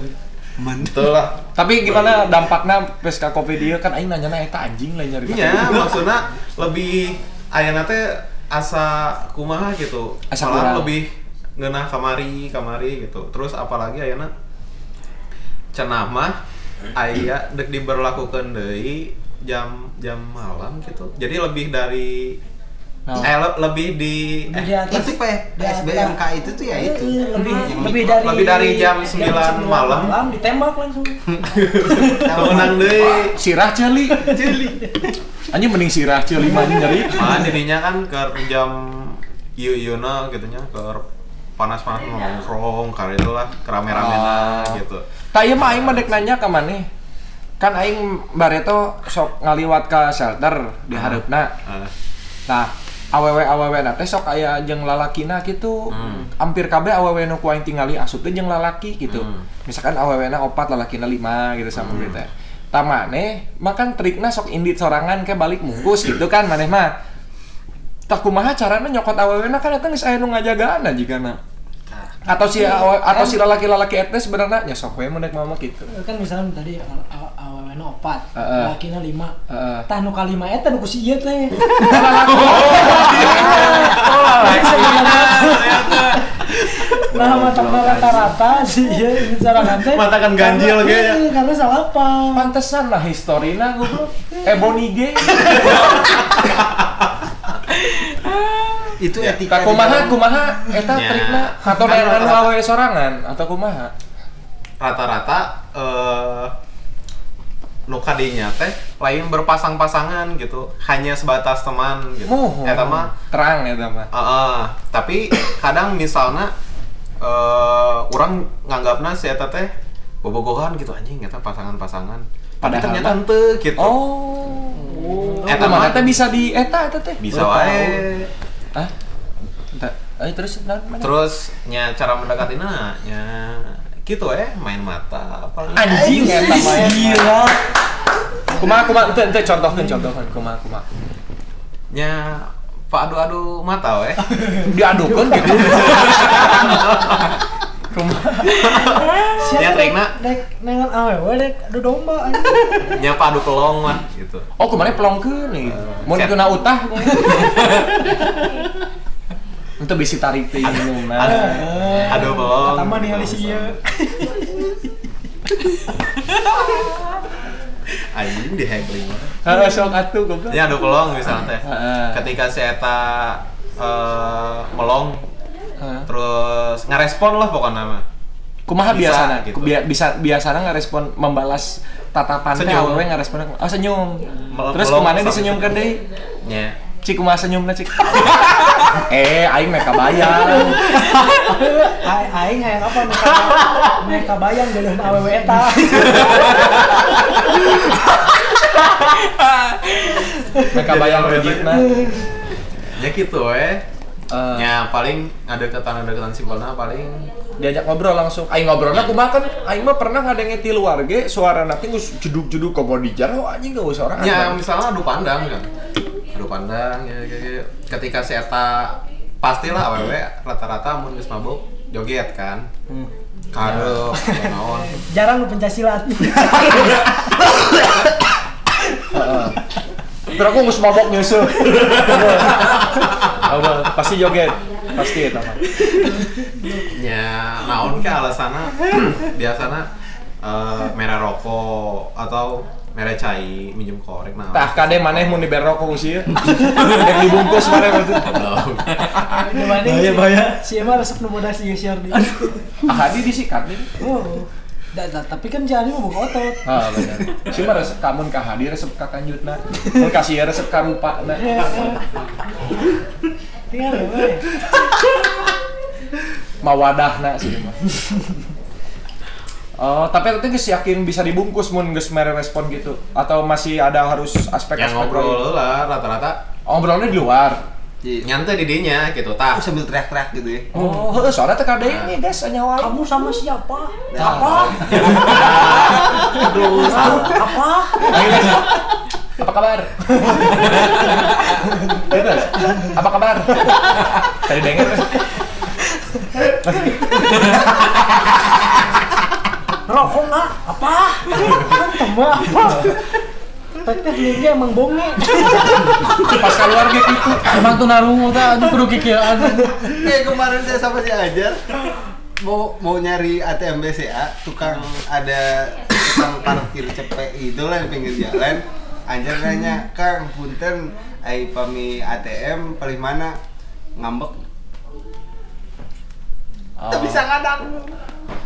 Betul lah Tapi gimana dampaknya pas ka Covid ieu kan aing nanya eta anjing lain nyari. Iya, maksudnya lebih ayana teh asa kumaha gitu. Asa Malah lebih ngeunah kamari, kamari gitu. Terus apalagi ayana cenah mah aya dek diberlakukeun deui jam jam malam gitu. Jadi lebih dari Nah. eh le- lebih di Lebih eh atas. Itu Pak, Di SBMK itu tuh ya itu. Iya, lebih Yang lebih dari Lebih dari jam jam 9 malam. malam ditembak langsung. menang deui. Sirah ceuli. Jeli. Anjing mending sirah ceuli mah nyari. Malah jadinya kan ke jam ieu ieuna gitu nya ke panas-panas nongkrong kali itu lah kerame-ramena Oh. gitu. Tah ieu mah aing mah dek nanya ka maneh. Kan aing bareto sok ngaliwat ka shelter di hareupna. Ah. Nah, awewe-awewe na teh sok aya jeung lalakina gitu. Hmm. Hampir kabeh awewe nu ku aing tingali asup teh jeung lalaki gitu. Hmm. Misalkan awewena opat lalakina lima gitu sama gitu. Tah maneh makan trikna sok indit sorangan ke balik mungkus gitu kan maneh mah. Tah kumaha carana nyokot awewena kan eta geus aya nu ngajagaan jigana. Atau si atau si lalaki-lalaki eta sebenarnya nya sok we mun mama gitu. Kan misalnya tadi awalnya opat, Heeh. lakina lima. Heeh. Tah nu kalima eta nu ku si ieu teh. Nah, mata rata-rata sih ya ini sarangan teh. Mata kan ganjil ge ya. Iya, Karena salah apa? Pantesan lah historina goblok. Eh Bonnie G. Itu etika. Kumaha kumaha eta trikna atau daerah anu sorangan atau kumaha? Rata-rata eh nu kadinya teh lain berpasang-pasangan gitu, hanya sebatas teman gitu. Muh. Eta mah terang eta mah. Heeh, tapi kadang misalnya eh orang nganggapna si eta teh bobogohan gitu anjing eta pasangan-pasangan. Tapi Padahal ternyata henteu gitu. Oh. Eta Eta mah teh bisa di eta eta teh. Bisa wae. Entah. Eh terus mana? Terus nya cara mendekatina nya gitu eh main mata apa anjing. Gila. Kumaha kumaha ente ente contohkeun contohkeun kumaha kumaha. nya pak adu-adu mata weh Diadukeun gitu. Kumaha? Ya, trikna. Dek nengan awewe dek adu domba anjing. nya pak adu pelong mah gitu Oh, kemarin pelongkeun nih. Mun Set. kena utah. Untuk bisa tarik teh minum nah. adu pelong Kata mah ningali si ieu. anjing di hackling mah Heeh, sok atuh goblok. nya adu pelong misalnya teh Heeh. ketika si eta eh, melong Heeh. terus ngerespon lah pokoknya mah Kumaha Bisa, biasana? gitu. Bia- bisa biasana ngerespon membalas tatapan teh Senyum. awewe ngerespon oh senyum. Mel- Terus ke mana disenyumkan deui? nya Cik kumaha senyumna cik? eh, aing meh kabayang. Ai- Aing hayang apa mereka mereka bayang geuleuh awewe eta. Meh kabayang rejitna. ya gitu eh Eh, nya paling ada ketan ada ketan simpelnya paling diajak ngobrol langsung. Aing ngobrolna kumaha kan aing mah pernah ngadenge ti luar ge suara nanti geus jeduk-jeduk kok di jaro anjing geus orang. Ya misalnya adu pandang kan, adu pandang ya, ya, ya. ketika si Eta pastilah awewe rata-rata mun geus mabuk joget kan, Hmm. kado, naon. Jarang lu pencaksilat. Terus aku geus mabok nyusul. Awal pasti joget. Pasti eta mah. Ya naon ke alasanna biasana eh, merah rokok atau merah cai minjem korek nah. Tah kade maneh mun diber rokok ku sieun. Dek dibungkus maneh berarti. Gimana? Bahaya, bahaya. Si emang resep nu bodas di share di. Ah, hadi disikat deui. Oh. Da, da, tapi kan jadi mau buka otot. Ah benar. Si mah resep kamun ka hadi resep ka kanjutna. Mun kasih resep ka rupana. Tinggal ya, we. mawadahna sih mah. Oh, tapi nanti geus yakin bisa dibungkus mun geus mere respon gitu atau masih ada harus aspek yang aspek ngobrol lah rata-rata Ngobrolnya di luar. nyantai di dinya gitu tah Aku sambil teriak-teriak gitu ya. Oh, heuh, soalnya teh kade ini guys nyawa. Kamu sama siapa? Apa? Aduh, apa? Apa kabar? Gitu. Apa kabar? Tadi denger. Rokok nggak? Apa? Kan tambah apa? Teteh ini emang bonge. Pas keluar gitu. Emang tuh narungu teh aduh kudu kikieuan. Kayak kemarin saya sama si Ajar mau mau nyari ATM BCA, tukang ada tukang parkir cepet itu lah di pinggir jalan. Anjar nanya, Kang, punten, ai pami ATM paling mana? Ngambek. Oh. Bisa ngadang.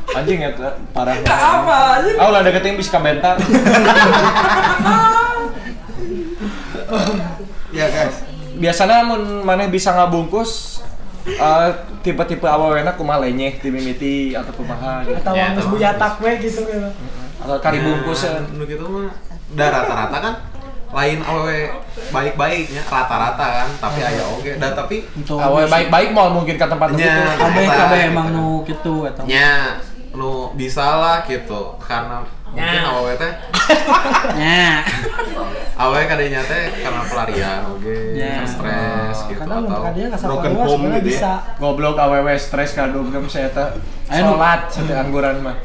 Anjing ya parah. Apa anjing? Ah ulah deketin bisa ka bentar. Ya guys. Biasanya mun maneh bisa ngabungkus eh, tipe-tipe awalnya kumaha lenyeh ti mimiti atau kumaha gitu. Atau Ya, geus buyatak we gitu gitu. Atau kari bungkusan. nu gitu mah da rata-rata kan lain awewe baik-baiknya rata-rata kan tapi aya oge da tapi Untuk Awe baik-baik mau mungkin ke tempat begitu. kabeh kabeh gitu. emang nu kitu eta. nya nu bisa lah gitu karena mungkin awewe teh Nya. awewe kadenya teh karena pelarian oge Ya. karena stres gitu Karena atau broken home gitu ya. bisa. Goblok awewe stres kadung gem saya teh Ayo, sholat satu angguran mah.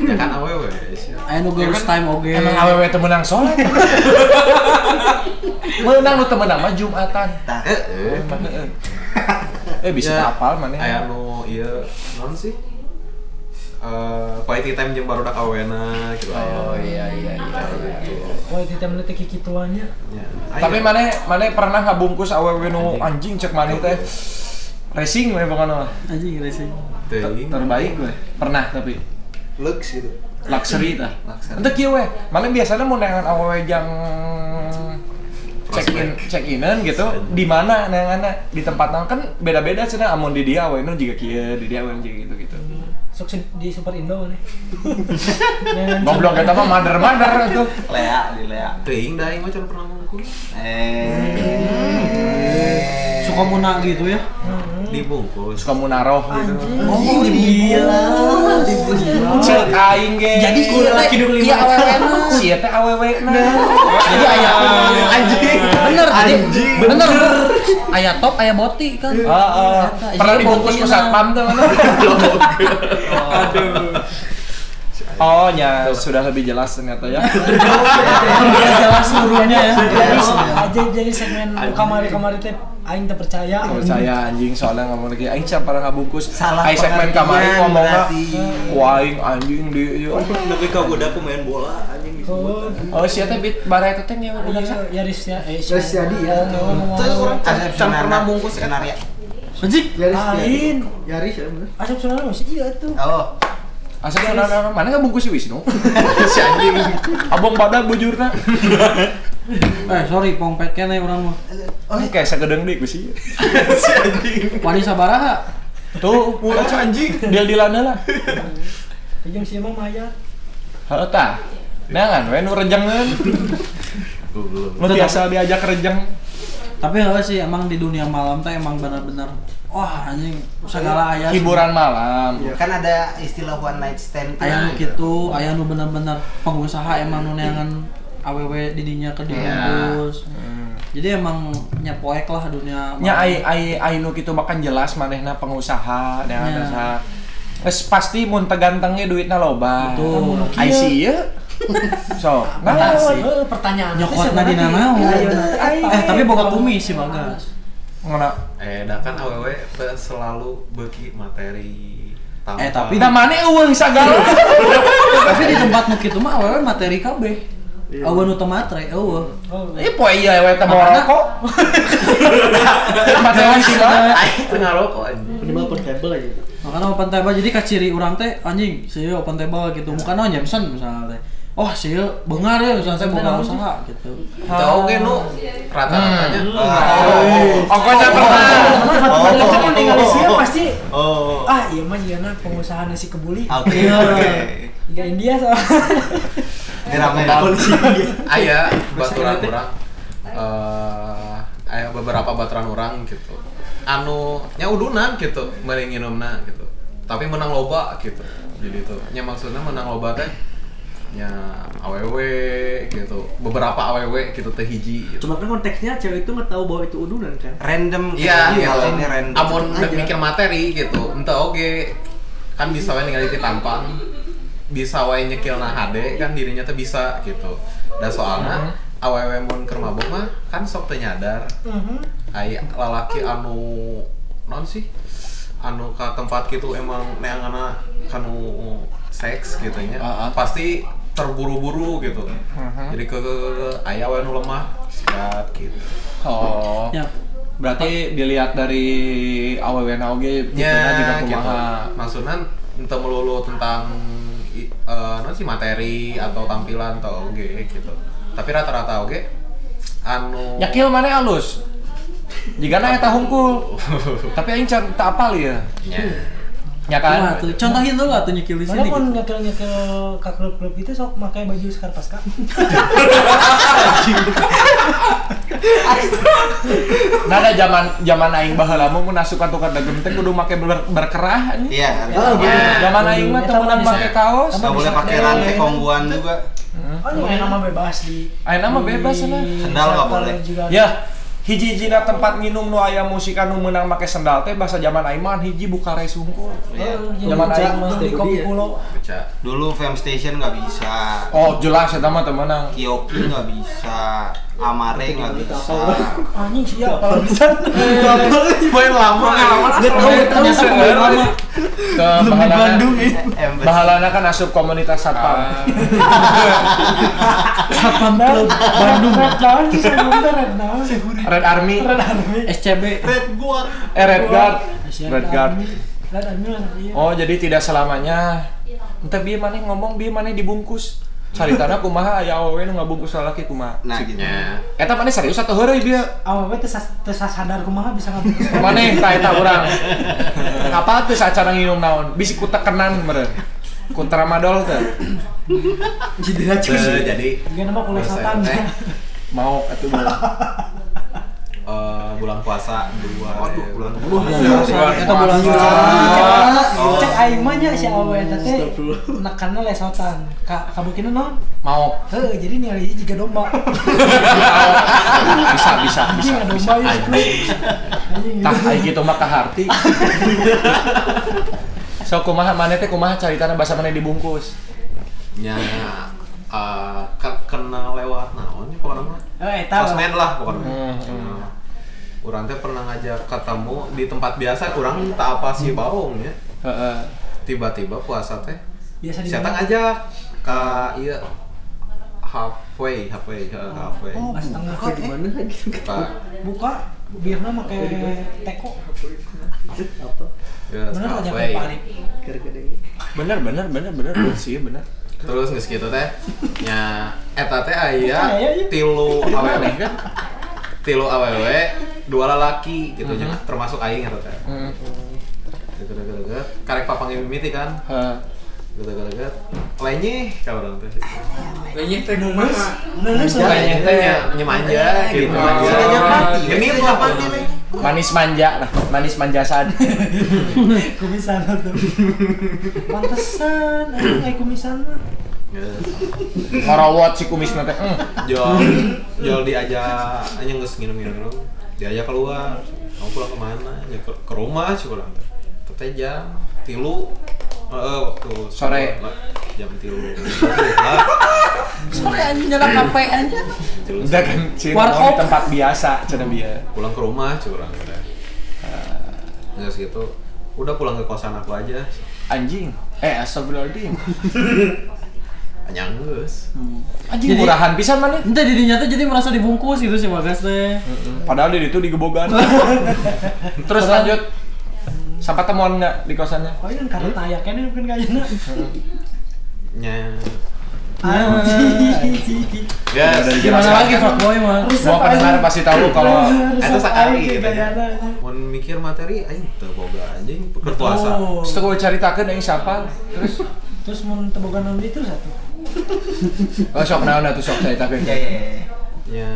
ya kan awewe sih Aya nu girls time oge. Emang awewe teh menang sholat. menang lu teu menang mah Jumatan. Eh eh heueuh. Eh bisa Ya, hafal maneh. aya nu ieu non sih eh quality time jeung baru dak awena gitu Oh aya. iya iya iya. Wah, di tem letik kikituannya. Ya. Tapi Aya. maneh maneh pernah ngabungkus awewe nu anjing cek maneh teh. Racing pokoknya mah. Anjing racing. Terbaik we. Pernah tapi Lux gitu. luxury tah. Luxury. Untuk kieu we. Mana biasanya mau nengan awewe jang check in check inan gitu di mana nenganna di tempat naon kan beda-beda cenah amun di dia awewe juga kieu di dia awewe juga gitu gitu. Sok di Super Indo nih. Goblok eta mah mader-mader tuh. Lea di Lea. Teuing da aing mah can pernah ngungkus. Eh. Suka muna gitu ya. Dibungkus. Suka mau naroh gitu. Oh, dia. Cek aing ge. Jadi ieu teh iya awewe mah. si eta awewe. Jadi aya anjing. Bener jadi bener. Aya top aya boti kan. Heeh. Pernah dibungkus ku satpam tuh mana? Oh, ya sudah lebih jelas ternyata ya. Biar jelas seluruhnya ya. Jadi aja jadi segmen kamari-kamari teh aing teu percaya. percaya anjing soalnya ngomong lagi aing siapa pernah ngabungkus Salah aing segmen kamari ngomongnya berarti. ku aing anjing di ieu Tapi kau udah pemain bola anjing Oh, disebut. oh sia teh bit bara eta teh udah iya, Yaris ya. Eh, Yaris jadi ya. Terus orang can can pernah bungkus. Skenario. Anjing. Yaris Lain. Yaris ya. Asap sunana masih iya tuh. Oh. Asa mana mana mana ngabungkus si Wisnu? Si anjing. Abang badak bujurna Eh, sorry pongpet kene urang mah. oh kayak sagedeng deui sih Wani sabaraha? tuh murah anjing. Dia dilana lah. Jeung si emang mayat. Heuh tah Nangan we nu rejengeun Goblok. lu biasa diajak rejeng Tapi heeh sih emang di dunia malam teh emang benar-benar wah anjing segala aya hiburan malam Kan ada istilah one night stand. tuh. aya nu kitu, aya nu bener-bener pengusaha emang nu neangan awewe di dinya ke dibungkus. Jadi emang nyepoek lah dunia. nya malam. ai ai ai nu kitu makan jelas manehna pengusaha dan Ya. ada Wes pasti mun tegantengnya duitna loba. Betul. Ai sih ieu. So, nah, Oh, pertanyaan nyokotna dina naon. Eh, tapi boga kumis sih Bagas. ngana. Eh, da kan awewe teu selalu beuki materi tampak. Eh, tapi- Da mane eueung sagala. Tapi di tempat nu kitu mah awewe materi kabeh. Awewe nu teu matre, eueuh. Ih poe ieu we teh mau rokok. Materi sih mah. aing teu ngarokok anjing. Minimal portable aja gitu. Makanya open table jadi kaciri urang teh anjing, sih open table gitu. Muka naon Jameson misalnya teh. Oh sih bengar ya misalnya saya boga usaha gitu Tahu ge nu rata-ratanya. Ongkosnya pernah. Teman-teman kita kan tinggal di sini pasti Oh. ah iya mah iya nah pengusaha nasi kebuli. Oke, Iya. oke. Hingga India sama. Ini ramai Polisi. Aya baturan urang. Eh, aya beberapa baturan urang gitu. Anu nya udunan gitu, nginumna gitu. Tapi menang loba gitu. Jadi itu nya maksudnya menang loba teh nya aww gitu. Beberapa aww gitu teh hiji gitu. Cuma kan konteksnya cewek itu nggak tahu bahwa itu udunan kan. Random Iya, gitu. gitu. Ini random. Amun Aja. mikir materi gitu. Ente oge kan bisa wae ningali ti tampang. Bisa wae nyekilna HD kan dirinya tuh bisa gitu. Dan soalnya awewe mun keur mabok mah kan sok teu nyadar. Aya lalaki anu non sih anu ka tempat gitu emang neanganna kanu seks gitu nya. Ah, ah. Pasti terburu-buru gitu. Jadi ke, ke, ke aya wae nu lemah sikat gitu. Oh. ya Berarti dilihat dari awewe na oge tipena juga Ya, gitu. Maksudnya ente melulu tentang eh, non sih materi atau tampilan atau oge gitu. Tapi rata-rata oge anu Nyakil mana halus? Jika na eta hungkul. Tapi aing can tak apal ya. Ya Nah, kan? tuh contohin dulu lah tuh nyekil di Mana sini pun gitu. nyekil-nyekil ke klub-klub itu sok pakai baju Skarpaska. Nah, ada zaman zaman aing baheula mah mun asupan tukar dagem teh kudu make ber, berkerah anjing. Iya. Oh. Zaman aing mah temenan make kaos. Nggak boleh pakai rantai kongguan juga. Oh, ini nama bebas di. Ayeuna mah bebas di Sendal nggak shelter boleh. Juga. Ya, hiji-hijina tempat minum nu aya musik anu meunang make sendal teh bahasa zaman aing mah hiji buka res hungkul. Iya. Oh, yang Zaman mah di kopi dia. pulau. Dulu Fam Station nggak bisa. Oh, jelas eta mah teu meunang. Kyoki nggak bisa. Amare nggak bisa. Anjing siapa kalau bisa. Main lama Nggak tahu sampai lama. Ke bahalana, Embassy. bahalana kan asup komunitas satpam. Satpam Club Bandung. Red Army, Red Army. SCB Red gua. eh Red Guard, Red Guard. Mana? Oh, jadi tidak selamanya Entah bieu maneh ngomong bieu maneh dibungkus. Caritana kumaha aya awewe nu ngabungkus lalaki kumaha. Nah gitu. Eta maneh serius atau heureuy bieu? Awewe teh sas- teu sadar kumaha bisa ngabungkus. Maneh tah eta urang. Apa tuh sacara nginum naon? Bisi ku tekenan meureun. Ku tramadol teh. Jadi racun. Teu, jadi Juga nama kulit setan. Mau atuh bola. Eh, bulan puasa dua Waduh, bulan Eta bulan Cek cek aing mah nya si awewe eta teh nekanna lesotan. Ka kabukina naon? Mau Heuh, jadi nih hiji juga domba. bisa bisa bisa domba. Tah aya kitu mah kaharti. So kumaha maneh teh kumaha caritana basa maneh dibungkus. nya eh, ke- kena lewat naon ya pokoknya mah? Eta. sosmed lah pokoknya. Hmm, Urang teh pernah ngajak ketemu di tempat biasa, kurang tak apa sih baung ya. Heeh. Tiba-tiba puasa teh, Biasa di mana? ngajak ke iya halfway, halfway, ke halfway. Oh, pas tengah Kayak di mana gitu. Buka biarna make teko. Apa? ya, Bener aja halfway. kayak paling. Bener bener bener bener bener sih bener. Terus geus kitu teh, nya eta teh Aya, aya ya. tilu awewe kan. Tilu awewe, dua lalaki gitu nya, termasuk aing eta teh. Heeh. Deket-deket, karek papangnya mimiti kan. Heeh. Deket-deket, lainnya kalau orang teh. Kayaknya teh kumaha. Lulus Lainnya teh nya nyemanja gitu. Oh. Iya, Genit lah pati teh. Manis manja lah, manis manjasan. kumisan tuh. Pantesan kumisan mah. Ngorawot si kumisna teh. Hmm. Jol, jol diajak aja nggak nginum-nginum diajak keluar kamu pulang ke mana ya ke, ke rumah sih pulang teteh jam tilu Heeh, waktu Sore. jam tilu lah Sore anjing nyala kape aja. Udah kan Warkop. di tempat biasa cenah bieu. pulang ke rumah curang udah nggak segitu udah pulang ke kosan aku aja Anjing. Eh, astagfirullahaladzim. nyanggus Anjing Jadi- murahan pisan maneh. Ente dirinya tuh jadi merasa dibungkus gitu sih Bagas teh. Padahal di itu digebogan. Terus lanjut. Sampai temuan nggak di kosannya? Oh, ini kan karena tayak kan bukan kayaknya. nya Ya, Udah Gimana dijelaskan. lagi fuckboy mah? Semua pendengar pasti tahu kalau itu sekali gitu ya. Mau mikir materi aing teu boga anjing berpuasa. Oh. setelah ceritakan yang siapa terus Terus mau tebogan nanti itu satu. Oh sok naon atuh sok ceritakan Ya ya ya. Ya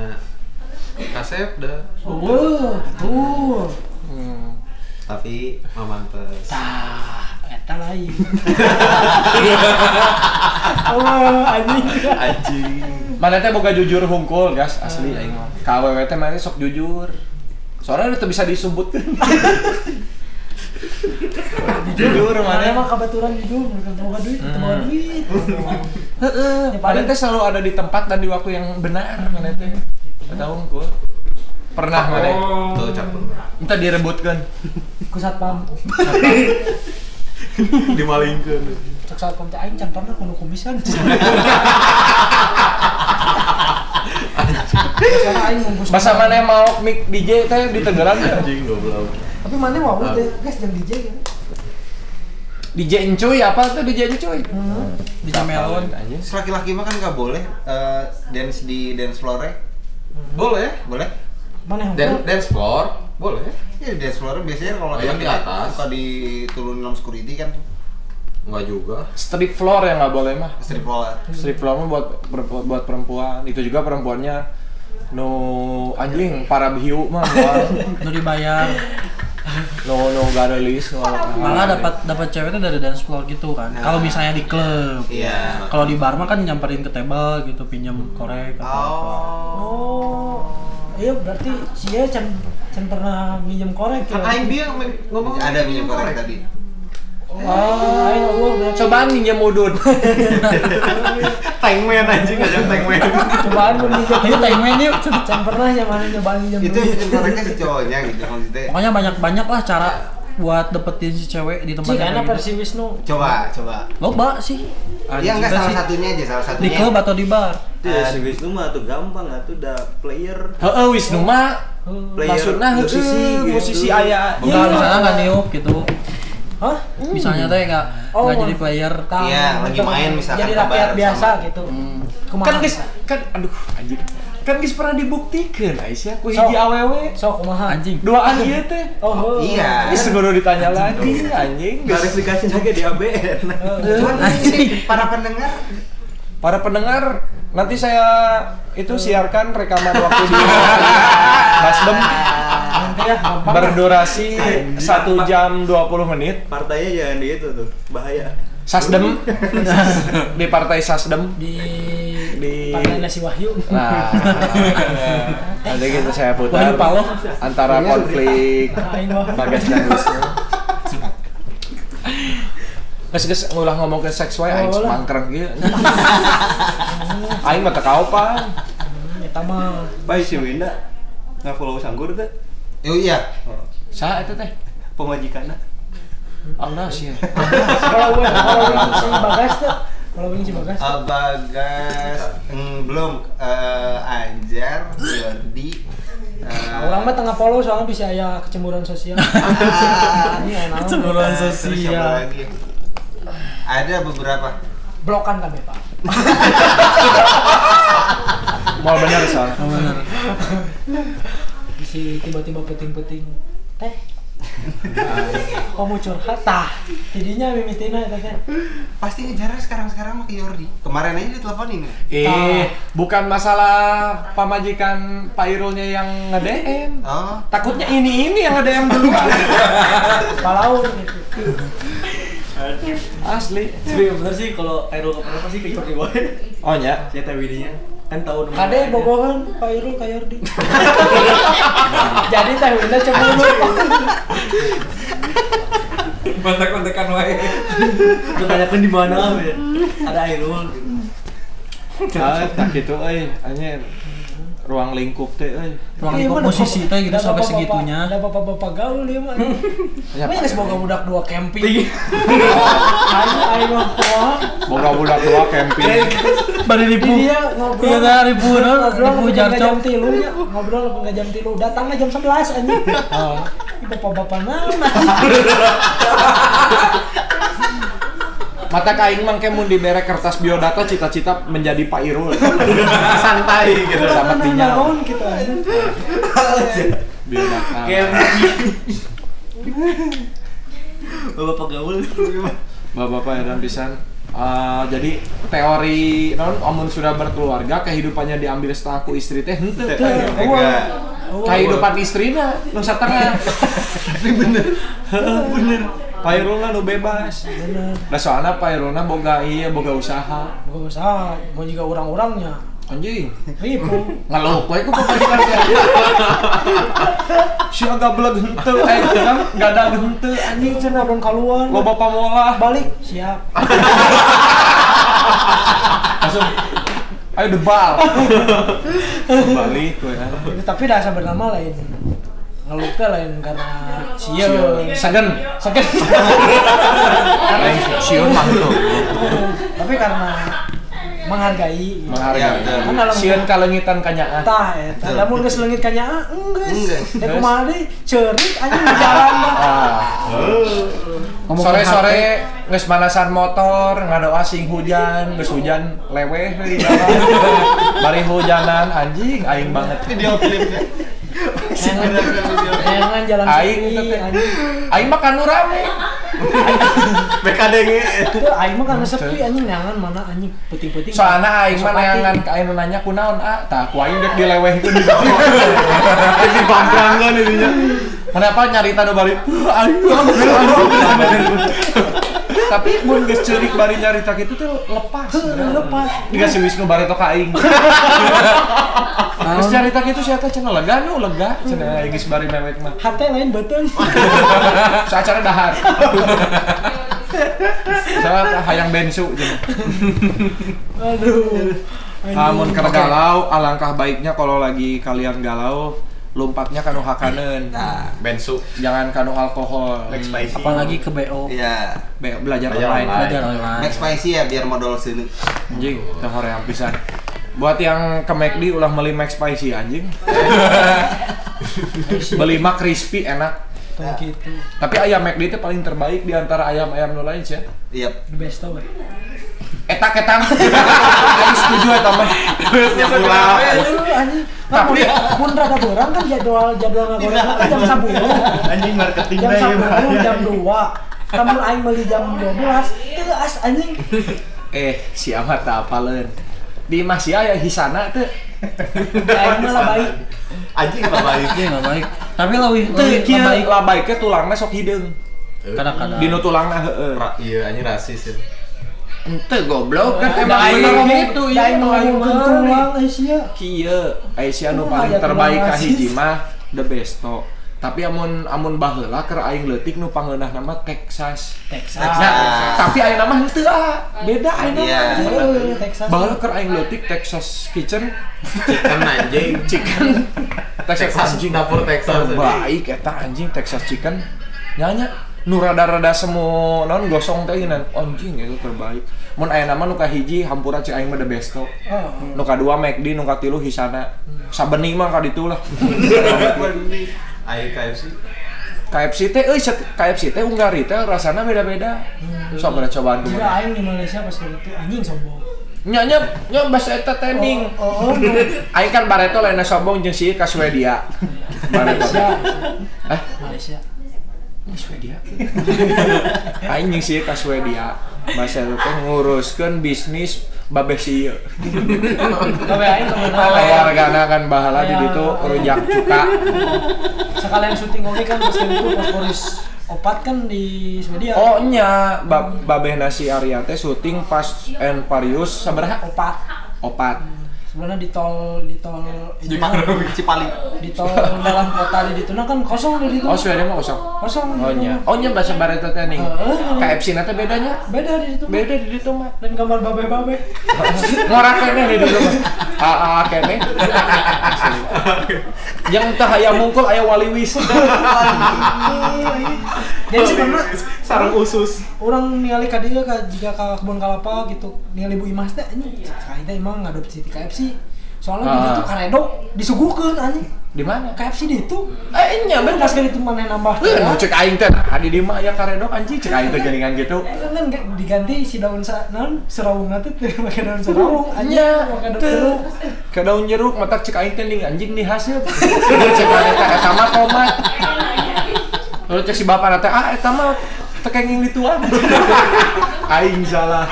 kasep dah. Oh, tuh. Hmm. Tapi mamantes. Tah, eta lain. oh, anjing. Anjing. mana teh boga jujur hungkul gas asli aing mah KWW teh mana sok jujur soalnya itu bisa disebutkan jujur Mana emang kebetulan jujur, bukan teboga duit, teboga duit. Heeh, mana teh selalu ada di tempat dan di waktu yang benar mana teh tahu hungkul pernah mana Tuh capek. minta direbutkan Ku satpam. Dimalingkeun. Cek satpam teh aing can pernah kudu kumisan. Masa mana mau mic DJ teh di Tegeran ya Anjing goblok. Tapi mana mau teh, guys jeung DJ kan. DJ Encuy apa tuh DJ Encuy Jamelon. anjing Terus laki-laki mah kan nggak boleh eh, dance di dance floor Boleh. boleh? Mana yang Dan dance floor boleh. Ya dance floor biasanya kalau Oh, yang di atas. suka diturunin sama security kan Enggak juga. strip floor yang nggak boleh mah strip floor. strip floor mah buat buat, perempuan itu juga perempuannya no anjing para biu mah. Nu dibayar. No no gak ada list no, Malah dapat dapat ceweknya dari dance floor gitu kan. Kalau misalnya di klub. Iya. Kalau di bar mah kan nyamperin ke table gitu, pinjam korek atau apa. Oh. Oh. Iya berarti sia can can pernah minjem korek ya. Kan aing dia ngomong Ada minjem korek tadi. Oh, aing ngomong berarti. cobaan minjem udut Tankman anjing aja tankman. Cobaan mun minjem. Ayo tengmen yuk. Can pernah ya mana nyobaan minjem. Itu minjem koreknya si cowoknya gitu maksudnya. Pokoknya banyak-banyak lah cara buat dapetin si cewek di tempat Cik, yang enak kayak versi gitu. Wisnu. Coba, coba. Loba sih. Iya enggak salah sih. satunya aja, salah Di satunya. klub atau di bar? Itu ya si Wisnu mah tuh gampang atuh udah player. heeh Wisnu mah Player maksudnya musisi heeh gitu. musisi aya Enggak, misalnya nggak niup gitu. Hah? Misalnya teh nggak Oh, nggak jadi player. Tah, Iya, lagi main misalkan Jadi kabar rakyat biasa sama- gitu. Hmm. Kumaha? kan guys kan aduh anjing kan guys pernah dibuktikan Aisyah ku So. hiji awewe Sok kumaha? Anjing. duaan ieu teh Oh, oh. Iya. Geus kudu ditanya lagi anjing. Klarifikasi lagi di ABN. Cuman ini para pendengar Para pendengar, nanti saya itu siarkan rekaman waktu di Nasdem ya, gampang. berdurasi 1 jam 20 menit. Partainya jangan di itu tuh, bahaya. Sasdem di partai Sasdem di di Partai Nasi Wahyu. Nah, nanti gitu saya putar Wahyu antara konflik Aing wah. Bagas dan Wisnu. Geus geus ngulah ngomong ke seks wae aing Oh, lah. semangkreng ieu. Aing mah teu kaopan. Eta mah Baik si Winda nggak follow sanggur tuh Oh iya. Saha eta teh? pemajikanna. Allah sih. kalau gue kalau gue si Bagas tuh kalau gue si Bagas Eh, Bagas mm, belum eh, Anjar, Jordi. eh, orang mah tengah follow soalnya bisa ya kecemburuan sosial ini enak Kecemburuan sosial. lagi? Ada beberapa. blokan kami pak Mau bener soalnya. Bener. Si tiba-tiba puting-puting teh kamu curhat tah jadinya mimitina teh Pasti ngejar sekarang-sekarang mah ke Jordi. Kemarin aja diteleponin. Eh, bukan masalah pamajikan Pak Irulnya yang nge-DM. Oh. Takutnya ini ini yang nge-DM duluan. palaun gitu Asli. Tapi yang bener sih kalau Airul ke mana pasti ke Jordi Boy. Oh nya. Saya tahu ininya. Kan tahu nomor kade lainnya. bogohan Pak Irul ka Yordi jadi teh Winda cemburu kontak-kontakan wae Lu tanyakan di mana ya? Ada gitu. Ah, tak gitu euy, anjir. Ruang lingkup teh euy. Ruang Iya, lingkup mana musisi bapak- teh gitu sampai segitunya. ada bapak-bapak gaul ya mah Ya, Mana Pak. semoga budak dua camping Iya. ayo ayo mah Boga budak dua camping. Bari ribu. Dia ngobrol. Iya dah ribu no, ngobrol ribu sampai jam jarcok. tilu nya ngobrol sampai jam tilu datangnya jam 11 anjing Oh. Ini bapak-bapak nama Mata kaing mah mun dibere kertas biodata cita-cita menjadi Pak Irul. santai gitu Sama naon kita. Biodata. Bapak pegawai. Bapak-bapak ya dan pisan. Ah, jadi teori non amun sudah berkeluarga kehidupannya diambil setelah ku istri teh henteu Kehidupan istrina nu satengah. bener. bener. Pak Irulna nu bebas. Bener. Nah soalnya Pak Irulna boga iya boga usaha. Gak usah, mau juga orang-orangnya. Anjing. Ribu. Ngeluh we ku pemajikan teh. Si agak belag henteu eh kan enggak ada henteu anjing cenah dong kaluan. loba pamolah. balik siap. Langsung ayo debal. Balik we. Tapi dah sebenarnya lain. Ngeluh teh lain karena sieun. Sagen. Sakit. Lain siun mah tuh. Tapi karena menghargai. Menghargai. Ya. Kan Sieun kalengitan kanyaan. tah eta lamun geus leungit ka nyaa enggeus. Da kumaha deui ceurik anjing di jalan mah. Ah. Sore-sore geus manasan motor, ngadoa sing hujan, geus hujan leweh we di jalan. Bari hujanan anjing aing banget. video klipnya Jangan jalan Aing. Aing mah kanu rame. BKDG Itu aing mah karena sepi anjing neangan mana anjing penting-penting. Soalnya aing mah neangan ka aing nanya kunaon ah, tah ku aing dek dilewehkeun di bawah. di pangrangan ininya Kenapa nyarita nu bari? Aing. Tapi mun geus ceurik bari nyarita kitu tuh lepas. lepas. Dikasih Wisnu bari to ka aing. Geus nyarita kitu sia teh cenah lega nu lega cenah aing geus bari mewek mah. Hate lain beuteung. Sacara dahar. Salah hayang bensu cenah. Aduh. Anjing. Amun keur galau, alangkah baiknya kalau lagi kalian galau, lompatnya kanu hakaneun. Nah, bensu Jangan kanu alkohol. Max spicy Apalagi ke BO. iya. Be- belajar Belajar online. online. Belajar online. Max spicy ya biar modal sini. Anjing, teh hoream pisan. Buat yang ke McD ulah beli Max Spicy anjing. beli mah crispy enak. Tuh gitu. Tapi ayam McD itu paling terbaik di antara ayam-ayam nu lain sih. Iya. The best tau. Eta ketang. Aing setuju eta mah. Aduh anjing. Tapi mun rada beurang kan jadwal jadwal ngagoreng kan jam 10. Anjing marketing Jam deh 10 jam 2. Kamu aing beli jam 12. Tegas anjing. Eh, si amat tak apaleun. Di masih aya hisana teu. Aing mah lah baik. anjing apa baik Iya nggak baik. Tapi Teu lebih kieu baik. lah baiknya tulangna sok hideung. Kadang-kadang. Dinu tulangna heueuh. Ra- iya anjing rasis ya Ente goblok kan Da emang aing bener gitu aing iya ngomong aing tulang Asia. Kieu, Aisyah nu paling terbaik tulang ka rasis. hiji mah the besto. Tapi amun amun baheula keur aing leutik nu pangeunah nama Texas. Texas. Nah, tapi aya nama henteu ah. Beda aya nama. Iya. Texas. Baheula keur aing leutik Texas Kitchen, chicken anjing chicken Texas anjing dapur Texas. Baik eta anjing Texas Chicken. Nyanya nu rada-rada semu non gosong teh geunan. anjing itu terbaik. Mun aya nama nu kahiji hampura cek aing mah the besto. Oh. nu kadua McD nu katilu hisana sabeni mah kaditu lah Ai KFC KFC teh euy set- KFC teh Ungari teh rasana beda-beda sok ada cobaan kumaha aing di Malaysia pas itu anjing sombong. nya nya nya bahasa eta tending Oh, oh, aing kan bareto lain sombong jeung si ka Swedia bareto Malaysia. eh Malaysia. Ini Swedia aing jeung si ka Swedia bahasa itu teh nguruskeun bisnis babeh sieu Kawe aing keluargana kan bahala di ditu rujak cuka Sekalian syuting oke kan pas itu fosforis opat kan di Swedia. Oh nya, ba babeh nasi Arya teh syuting pas and Parius sabaraha? opat. Opat. Sebenarnya di tol di tol di, Cipali. di tol dalam kota di ditu kan kosong di ditu. Oh Swedia mah kosong. Kosong. Oh nya. Oh nya bahasa Bareta teh. Heeh. KFC na teh bedanya? Beda di ditu. Beda di ditu mah. Dan kamar babe-babe. Ngorak kene di ditu mah. Ah ah kene. Yang teh aya mungkul aya waliwis. Jadi sebenarnya sarang usus orang ningali ka dieu ka jika ka kebun kalapa gitu. Ningali Bu Imas teh anjing. Kain teh emang ngadopsi ti KFC soalnya Ah. di itu karedo disuguhkeun anjing. Di mana? KFC di itu. Eh, nya kan pas kali itu mana nambah Eh, ya. nu cek aing teh nah, di mah aya karedok anjing. Cek aing teh geuningan gitu. Kan kan diganti si daun sa non serawung nanti tuh pakai daun serawung anjing. Pakai daun jeruk. Ke daun jeruk mata cek aing teh ning anjing di hasil. cek aing teh eta mah tomat. Lalu cek si bapak teh ah eta mah tekenging dituan. aing salah.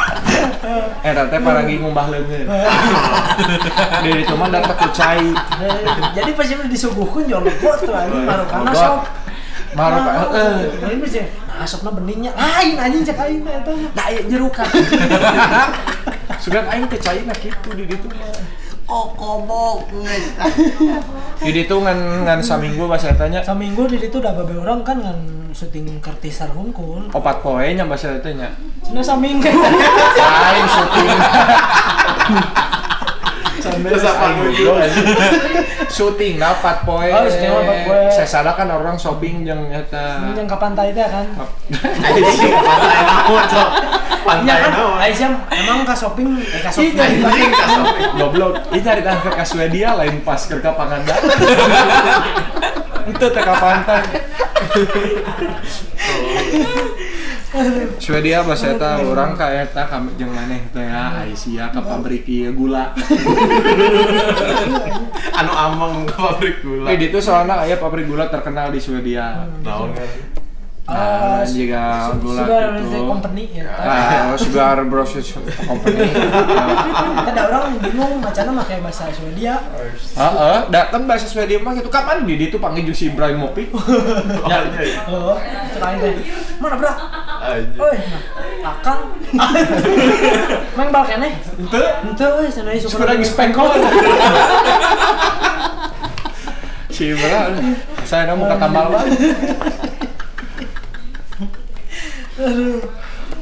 Eta teh paragi ngumbah leungeun. Di ditu mah dapat ku cai. Eh, jadi pas itu disuguhkeun jual lego tuh anjing marukana Logot. sok Maruk heeh. Ini nah, asapna beningnya lain anjing cek aing teh eta. Da aya jerukan. Sudah aing teh cai na kitu di ditu mah. Kokobok guys Di ditu ngan ngan saminggu bahasa tanya Saminggu di situ udah beberapa orang kan ngan syuting kertisar hungkul. opat poe nya bahasa teh nya. Cina saminggu. Lain syuting. Terus apa gitu? syuting dapat poe. Oh, syuting dapat poe. Saya sadar kan orang shopping jeung eta. Yang ke pantai teh kan. Anjing pantai naon cok. Iya Pantai kan, naon. Aisyah emang ke shopping, eh ke shopping. Anjing ka sampai. Goblok. Ini cari tangkap ke Swedia lain pas ke Panganda. Itu teh ka pantai. Swedia bahasa eta orang ka eta kami jeung maneh teh ya Aisyah ke pabrik ieu gula. Anu among ke pabrik gula. Eh itu soalnya aya pabrik gula terkenal di Swedia. Naon kan? Nah, jika gula Sugar. Research Company ya. Ah, Sugar Process Company. Ada orang bingung macamnya pakai bahasa Swedia. Heeh, datang bahasa Swedia mah gitu. Kapan di ditu panggil jeung si Ibrahimovic? Ya, ya. Oh, selain teh. Mana bro? Nah, akang. Mang bal keneh. Henteu. Henteu euy, cenah ieu Suka lagi spengkol. si Ibra, saya nak muka tambal banget. Aduh.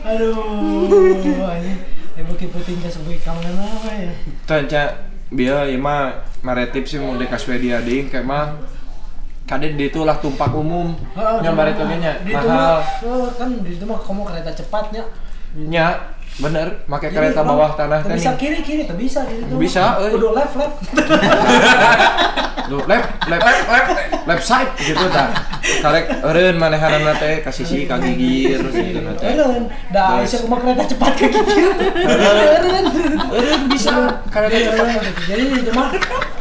Aduh. Anjing. Eh bukti puting ke sebuah kamu apa ya? Tanya, biar ya mah maretip sih mau deka Swedia ding kayak mah kade di itu lah tumpak umum Heeh, nyambar itu di- nya Di mahal mah, oh, kan di itu mah kamu kereta cepatnya. nya bener pakai kereta emang bawah tanah teh bisa kiri kiri tuh bisa di situ. Bisa, euy. Kudu left left. Duh, left, left, left, left, left side gitu ta. Karek eureun manehanana teh ka sisi ka gigir gitu na teh. Eureun, da Terus. Aisyah kumaha kereta cepat ke kiri. Eureun. Eureun bisa karena Eureun. Jadi itu mah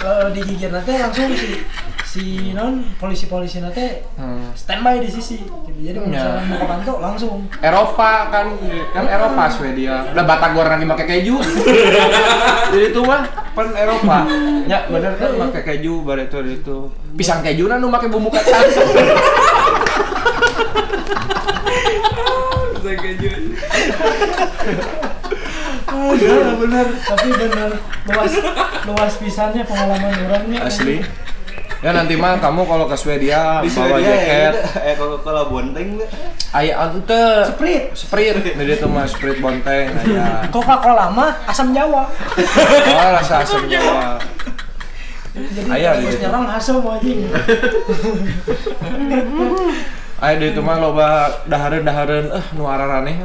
eh, digigir nanti langsung si si non polisi-polisi nanti Hmm. standby di sisi. Gitu. Jadi Ya. misalnya mau ke pantu langsung. Eropa kan kan Eropa Swedia. Udah Batagor lagi pakai keju. Jadi itu mah pan Eropa. Ya bener kan pakai keju bare itu itu. Pisang keju nu pakai bumbu kacang. Bener, bener. Tapi bener luas luas pisannya pengalaman orangnya. Asli. Ya nanti mah kamu kalau ke Swedia Di bawa Swedia ya, jaket. eh kalau kalau bonteng? Aya ante Sprite. Sprite. Jadi itu mah Sprite bonteng aya. Coca-Cola mah asam Jawa. Oh, rasa asam Jawa. Jadi Aya terus di situ. nyerang asam anjing. Aya di itu mah loba dahareun-dahareun eh nu araraneh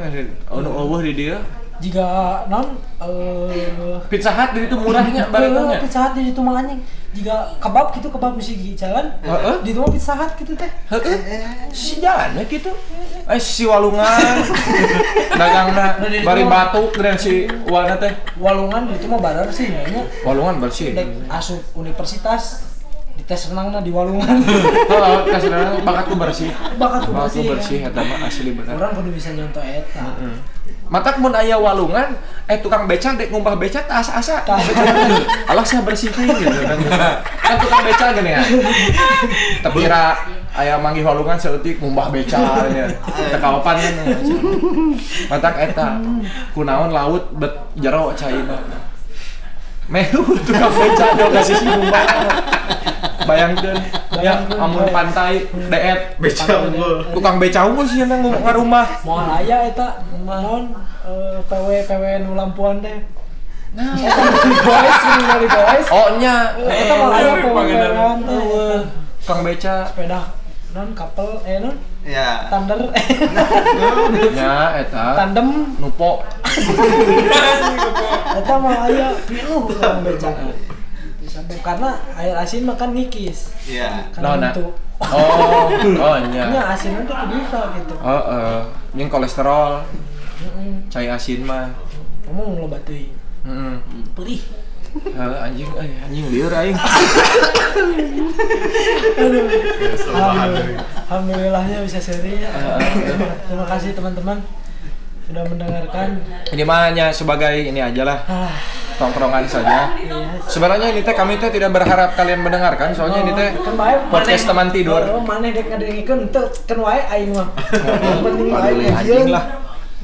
anu eueuh di dieu. Jika non eh Pizza Hut di itu murahnya baretanya. Pizza Hut di situ mah anjing. Jika kebab gitu kebab mesti di jalan. Heeh. Di itu mah Pizza Hut gitu teh. Heeh. Si jalannya gitu. Eh si walungan. Dagangna bari batuk dan si wana teh. Walungan itu mah barar sih kayaknya. Walungan bersih. Dek asup universitas di tes renangna di Walungan. Heeh, kasih bakatku bersih. Bakatku Bakatku bersih, bersih eta mah asli bener. Orang kudu bisa nyontoh eta. Matak mun aya walungan, eh tukang beca dek ngumbah beca tas asa. Allah saya bersihin gitu kan. Kan tukang beca gini ya. Tapi kira aya manggih walungan seutik ngumbah beca nya. Tekawapan kan. Matak eta kunaon laut bet jero caina. Mehu tukang beca do kasih si ngumbah. Bayangkeun ya amun pantai deet Beca unggul. tukang beca unggul sih yang ngarumah. Moal aya eta naon eh, PW PW nu lampuan deh. Nah, goes di goes. Oh nya, Eta mah aya PW Kang beca. Sepeda non couple eh non? Ya. Thunder Nya eta. Tandem. Nupo. eta mah aya pinuh tukang beca sabab karena air asin makan ngikis. Iya. Karena Nah, nah. untuk Oh, oh Nya nya. asin itu bisa gitu. Oh, eh, yang kolesterol, Heeh. cai asin mah. Ngomong lo batuin. Heeh. Perih. Eh, anjing, eh, anjing liur aing. Alhamdulillah. Alhamdulillahnya bisa seri ya. Terima- Terima kasih teman-teman sudah mendengarkan. Ini mah hanya sebagai ini aja lah, Ah, tongkrongan saja. iya. Sebenarnya ini teh kami teh tidak berharap kalian mendengarkan, soalnya ini teh kan bae podcast teman tidur. Oh, mana dek ngadengikeun teu kan wae aing mah. Penting kajian. anjing lah.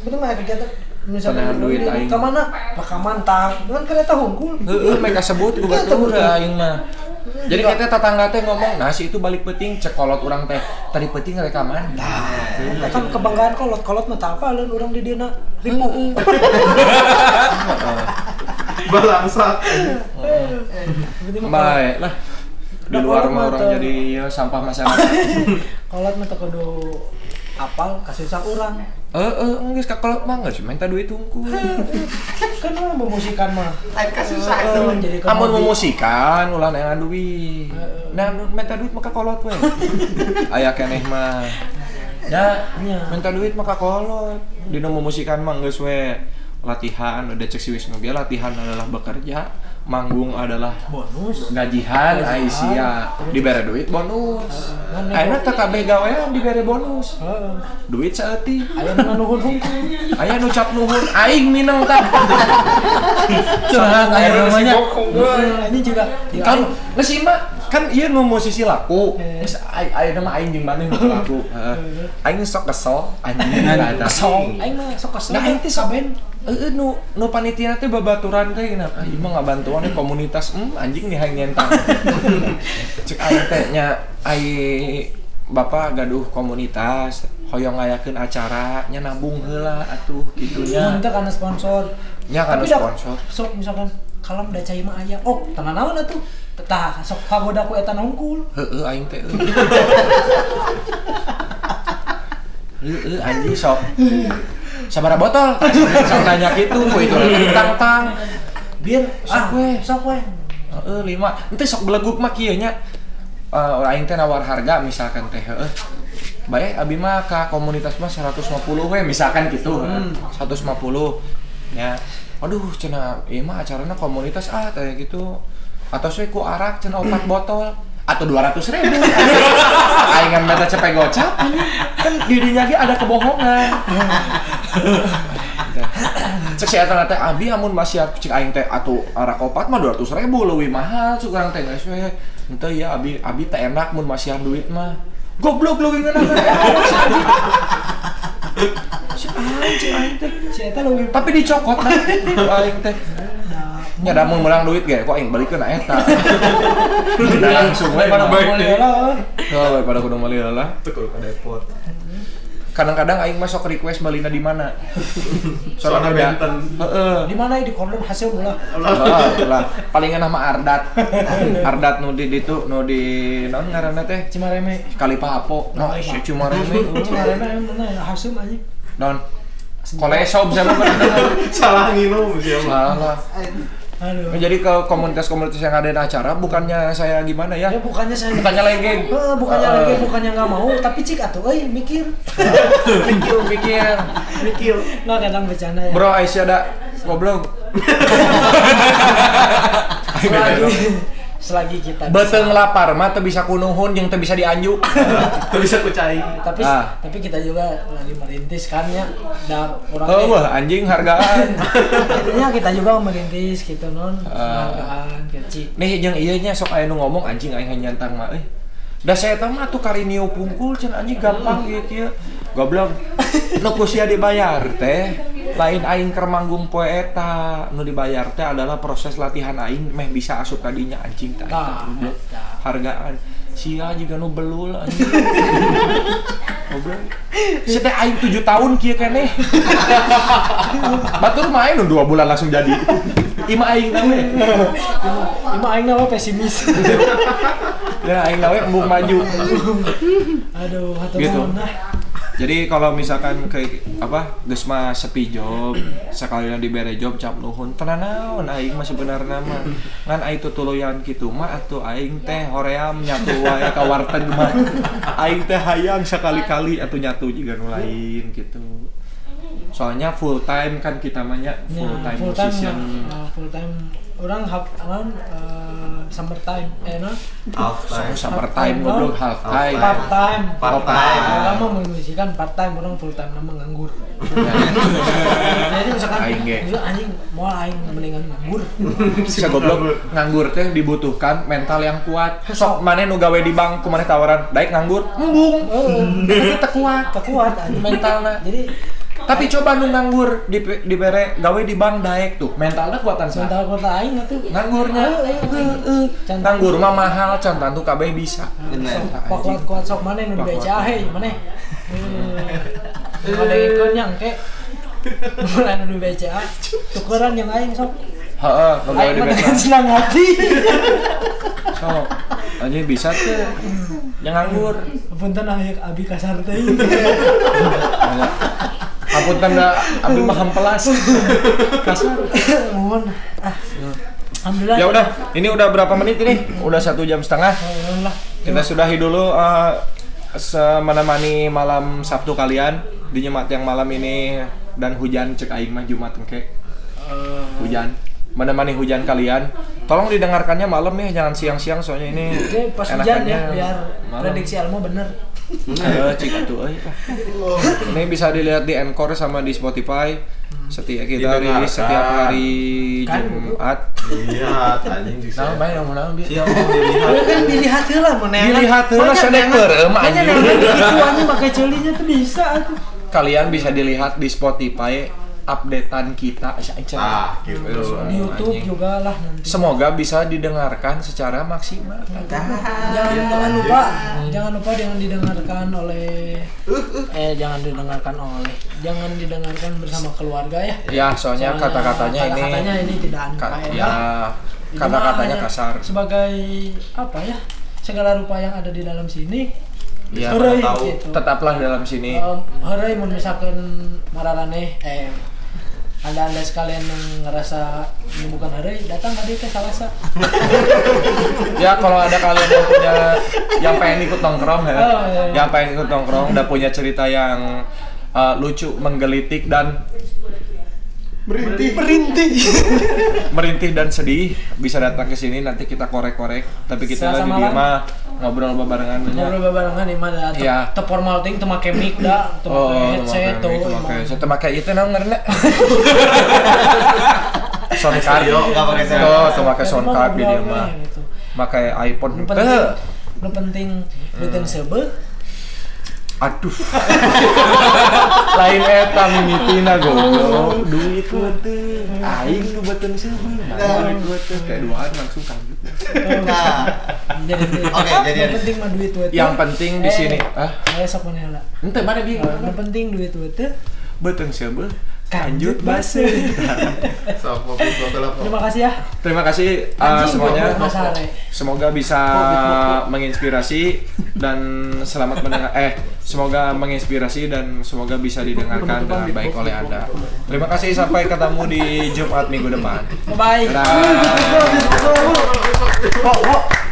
Penting mah kegiatan misalnya duit aing. Ka mana? Ka mantang. Kan kereta hungkul. Heeh, mereka sebut ku Iya, betul betul. aing mah. Jadi kita tetangga teh ngomong, nah si itu balik peting cek kolot orang teh. Tadi peting rekaman. Kita kan kebanggaan kolot, kolot mah apa lain orang di dina ribu. Balangsat. Mah Baik lah. Di luar mah mah orang jadi ya, sampah masyarakat. kolot mah kudu apal kasusah orang. Eh, eh, geus ka kolot mah geus minta duit tungku. Kan orang memusikan mah. Lain kasusah Eh, itu. jadi Amun memusikan ulah nengan duit. Nah, nu minta duit maka kolot we. Aya keneh mah. Ya, minta duit maka kolot. Dina memusikan mah geus we latihan udah cek si Wisnu ge latihan adalah bekerja, manggung adalah bonus. gajihan. Aisyah dibere duit bonus. Mana teh kabeh gawean dibere bonus. Duit saeutik. Aya nu nuhun hungkul. Aya nu cap nuhun aing minang tah. Curhat air namanya. Ini juga kan aing- ieu mah kan ieu nu musisi laku. Ayeuna mah aing jeung nu laku. Aing sok kesel anjing ada. kesel. Aing mah sok kesel. Nah, aing teh sok saben. Heeh nu nu panitia teh babaturan teh cenah. Ah, ieu mah ngabantuan di komunitas. Hmm, anjing nih hayang nyentang. Cek aing teh nya ai Bapak gaduh komunitas, hoyong ngayakeun acara, nya nabung heula atuh gitunya. Mun teh karena sponsor. Nya kana sponsor. Sok misalkan kalam da cai mah aya. Oh, tanah naon atuh? Tah sok kagoda ku eta hungkul. Heeh aing teh. Heeh anjing sok. Sabaraha botol? Sok nanya kitu ku itu tang-tang. Biar Sok ah, we. sok we. Heeh lima. Ente sok beleguk mah kieu nya. Eh aing teh nawar harga misalkan teh heeh. Bae abi mah ka komunitas mah 150 we misalkan gitu. heeh. 150. Ya. Aduh cenah ieu mah acarana komunitas ah kayak gitu. Atau saya ku arak cenah opat botol atau 200 ribu aing kan beta cepet gocap kan dirinya ge ada kebohongan cek eta teh abi amun masih cek aing teh atuh arak opat mah 200 ribu leuwih mahal cuk urang teh geus we. Henteu ya abi abi teh enak mun masih duit mah. Goblok Si eta leuwih tapi dicokot nah aing teh. Nya da mun menang duit ge kok aing balikeun na eta. Langsung we pada mah. boleh lah. Oh, pada kudu meuli lah. Kalau ke depot. Kadang-kadang aing masuk request balina di mana. Soalnya benten. heeh. Di mana di kordon hasil ulah. lah lah palingan nama Ardat. Ardat nu di ditu nu di naon ngaranna teh? Cimareme. kali papo no si cuma reme Cimareme mana hasil anjing. non kolesob bener Salah nginum siapa? salah Aduh. jadi ke komunitas-komunitas yang ada di acara bukannya saya gimana ya? Ya bukannya saya bukannya legeng Eh, bukannya Eh, lagi bukannya nggak mau tapi cik atuh euy mikir. Pikir pikir mikir. Nggak kadang bercanda ya. Bro Aisyah ada goblok. Selagi selagi kita Beteng lapar mah teu bisa kunuhun teu bisa dianjuk. Tuh bisa kucai. tapi Ah. tapi kita juga lagi merintis kan ya dan orang Oh, wah anjing hargaan. Intinya kita juga merintis gitu non Ah. penghargaan kecil Nih jeung ieu nya sok aya ngomong anjing aing nyantang mah euy. Da saya tah mah atuh karinio pungkul cenah anjing gampang gitu kieu. Goblok. Nu ku sia dibayar teh? Lain aing keur manggung poe eta. Nu dibayar teh adalah proses latihan aing meh bisa asup ka dinya anjing eta Nah, hargaan. Sia juga nu belul anjing. Goblok si teh aing 7 tahun kieu keneh. Batur main nu 2 bulan langsung jadi. Ima aing teh we Ima aing nama pesimis. ya aing nawe embung maju. Aduh, hatur Gitu. Jadi kalau misalkan kayak apa, geus mah sepi job, sekalian dibere job cap nuhun, tenan naon aing mah sebenarnya mah. Ngan aing tutuluyan kitu mah atuh aing teh hoream nyatu wae ka warteg mah. Aing teh hayang sekali-kali atuh nyatu juga nu lain gitu. Soalnya full time kan kita mah nya full Ya, time full time musician. full time orang half anon uh, summer time eh no Half time. Summer time goblok half time. part time Part time. lama mengisikan part time orang full time nama nganggur jadi misalkan Aing ge. misalkan anjing mau aing mendingan nganggur Bisa goblok nganggur teh dibutuhkan mental yang kuat. Sok mana nu gawe di bank kumaha tawaran, daek nganggur, embung. Tapi teu kuat. kekuat anjing Mentalna. jadi Tapi coba nu nganggur di dibere gawe di bank daek tuh, mentalnya kuatan sih. mental kota aing tuh Nganggurnya, nganggur mah mahal, can tantu kabeh bisa. Bener. Pak kuat kuat sok mana nu Pak BCA kuat. he mana ada ikon yang ke mulai nu BCA tukeran yang aing sok Heeh, di bank. dengan senang hati Sok. Anjing bisa tuh. Yang nganggur. punten aya abi kasar teh Ampun tanda ambil mah hampelas. Kasar. mohon ah alhamdulillah Ya udah, ini udah berapa menit ini? Udah satu jam setengah. alhamdulillah Kita sudahi dulu eh, se- menemani malam Sabtu kalian di Jumat yang malam ini dan hujan cek aing mah Jumat engke. Hujan. Menemani hujan kalian. Tolong didengarkannya malam ya, jangan siang-siang soalnya ini Oke, pas hujan ya biar malam. prediksi Almo bener. Ayo, cik atuh euy. Ini bisa dilihat di Encore sama di Spotify. Setiap kita rilis setiap hari Kan, Jumat. Lihat anjing di Nah, bae naon naon dia. Siapa mau dilihat? Ya kan dilihat heula mun Dilihat heula peureum, Makanya anjing. gitu anjing pakai celinya tuh bisa atuh. Kalian bisa dilihat di Spotify updatean kita. Ah, gitu. Di YouTube Anjing. juga lah nanti. Semoga bisa didengarkan secara maksimal. Jangan jangan lupa, jangan lupa jangan didengarkan oleh eh jangan didengarkan oleh jangan didengarkan bersama keluarga ya. Ya, soalnya kata-katanya ini kata-katanya ini tidak ka- faedah. ya Itu kata-katanya kasar. Sebagai apa ya? Segala rupa yang ada di dalam sini. Ya, tahu. gitu. Tetaplah dalam sini. Um, mun misalkan mararane eh anda-anda sekalian yang ngerasa ini bukan hari datang tadi ke Salasa. Ya kalau ada kalian yang punya yang pengen ikut nongkrong ya, Oh, iya, iya. yang pengen ikut nongkrong dan punya cerita yang uh, lucu, menggelitik dan merintih, merintih, merintih dan sedih bisa datang ke sini nanti kita korek-korek. Tapi kita lagi malam. dia mah ngobrol bebarengan aja. Ngobrol barengan di mana Iya. teu formal ting teu make mic da, teu Oh, make headset tuh. itu emang. pakai itu pakai itu naon ngaranna? sound card. Stereo, nggak pakai stereo. Oh, tuh pakai Itu sound mah card di dia mah. gitu. Pakai iPhone. Nu penting, penting duiteun seubeuh. Aduh. Lain eta mimitina goblok. Duit gua teh. Aing nu beuteung seubeung. Duit gua teh kayak duaan langsung kaget. Nah, Jadi Oke, jadi- yang penting mah duit duit. Yang penting di sini, ah. Ayo sok mana heula. Ente mana dia? Yang penting duit duit teh Beuteung seubeung. Kanjut base. Lah. Terima kasih ya. Terima kasih uh, semuanya. Semoga bisa menginspirasi dan selamat mendengar eh semoga menginspirasi dan semoga bisa didengarkan dengan baik oleh Anda. Terima kasih sampai ketemu di Jumat minggu depan. Bye bye. Dadah.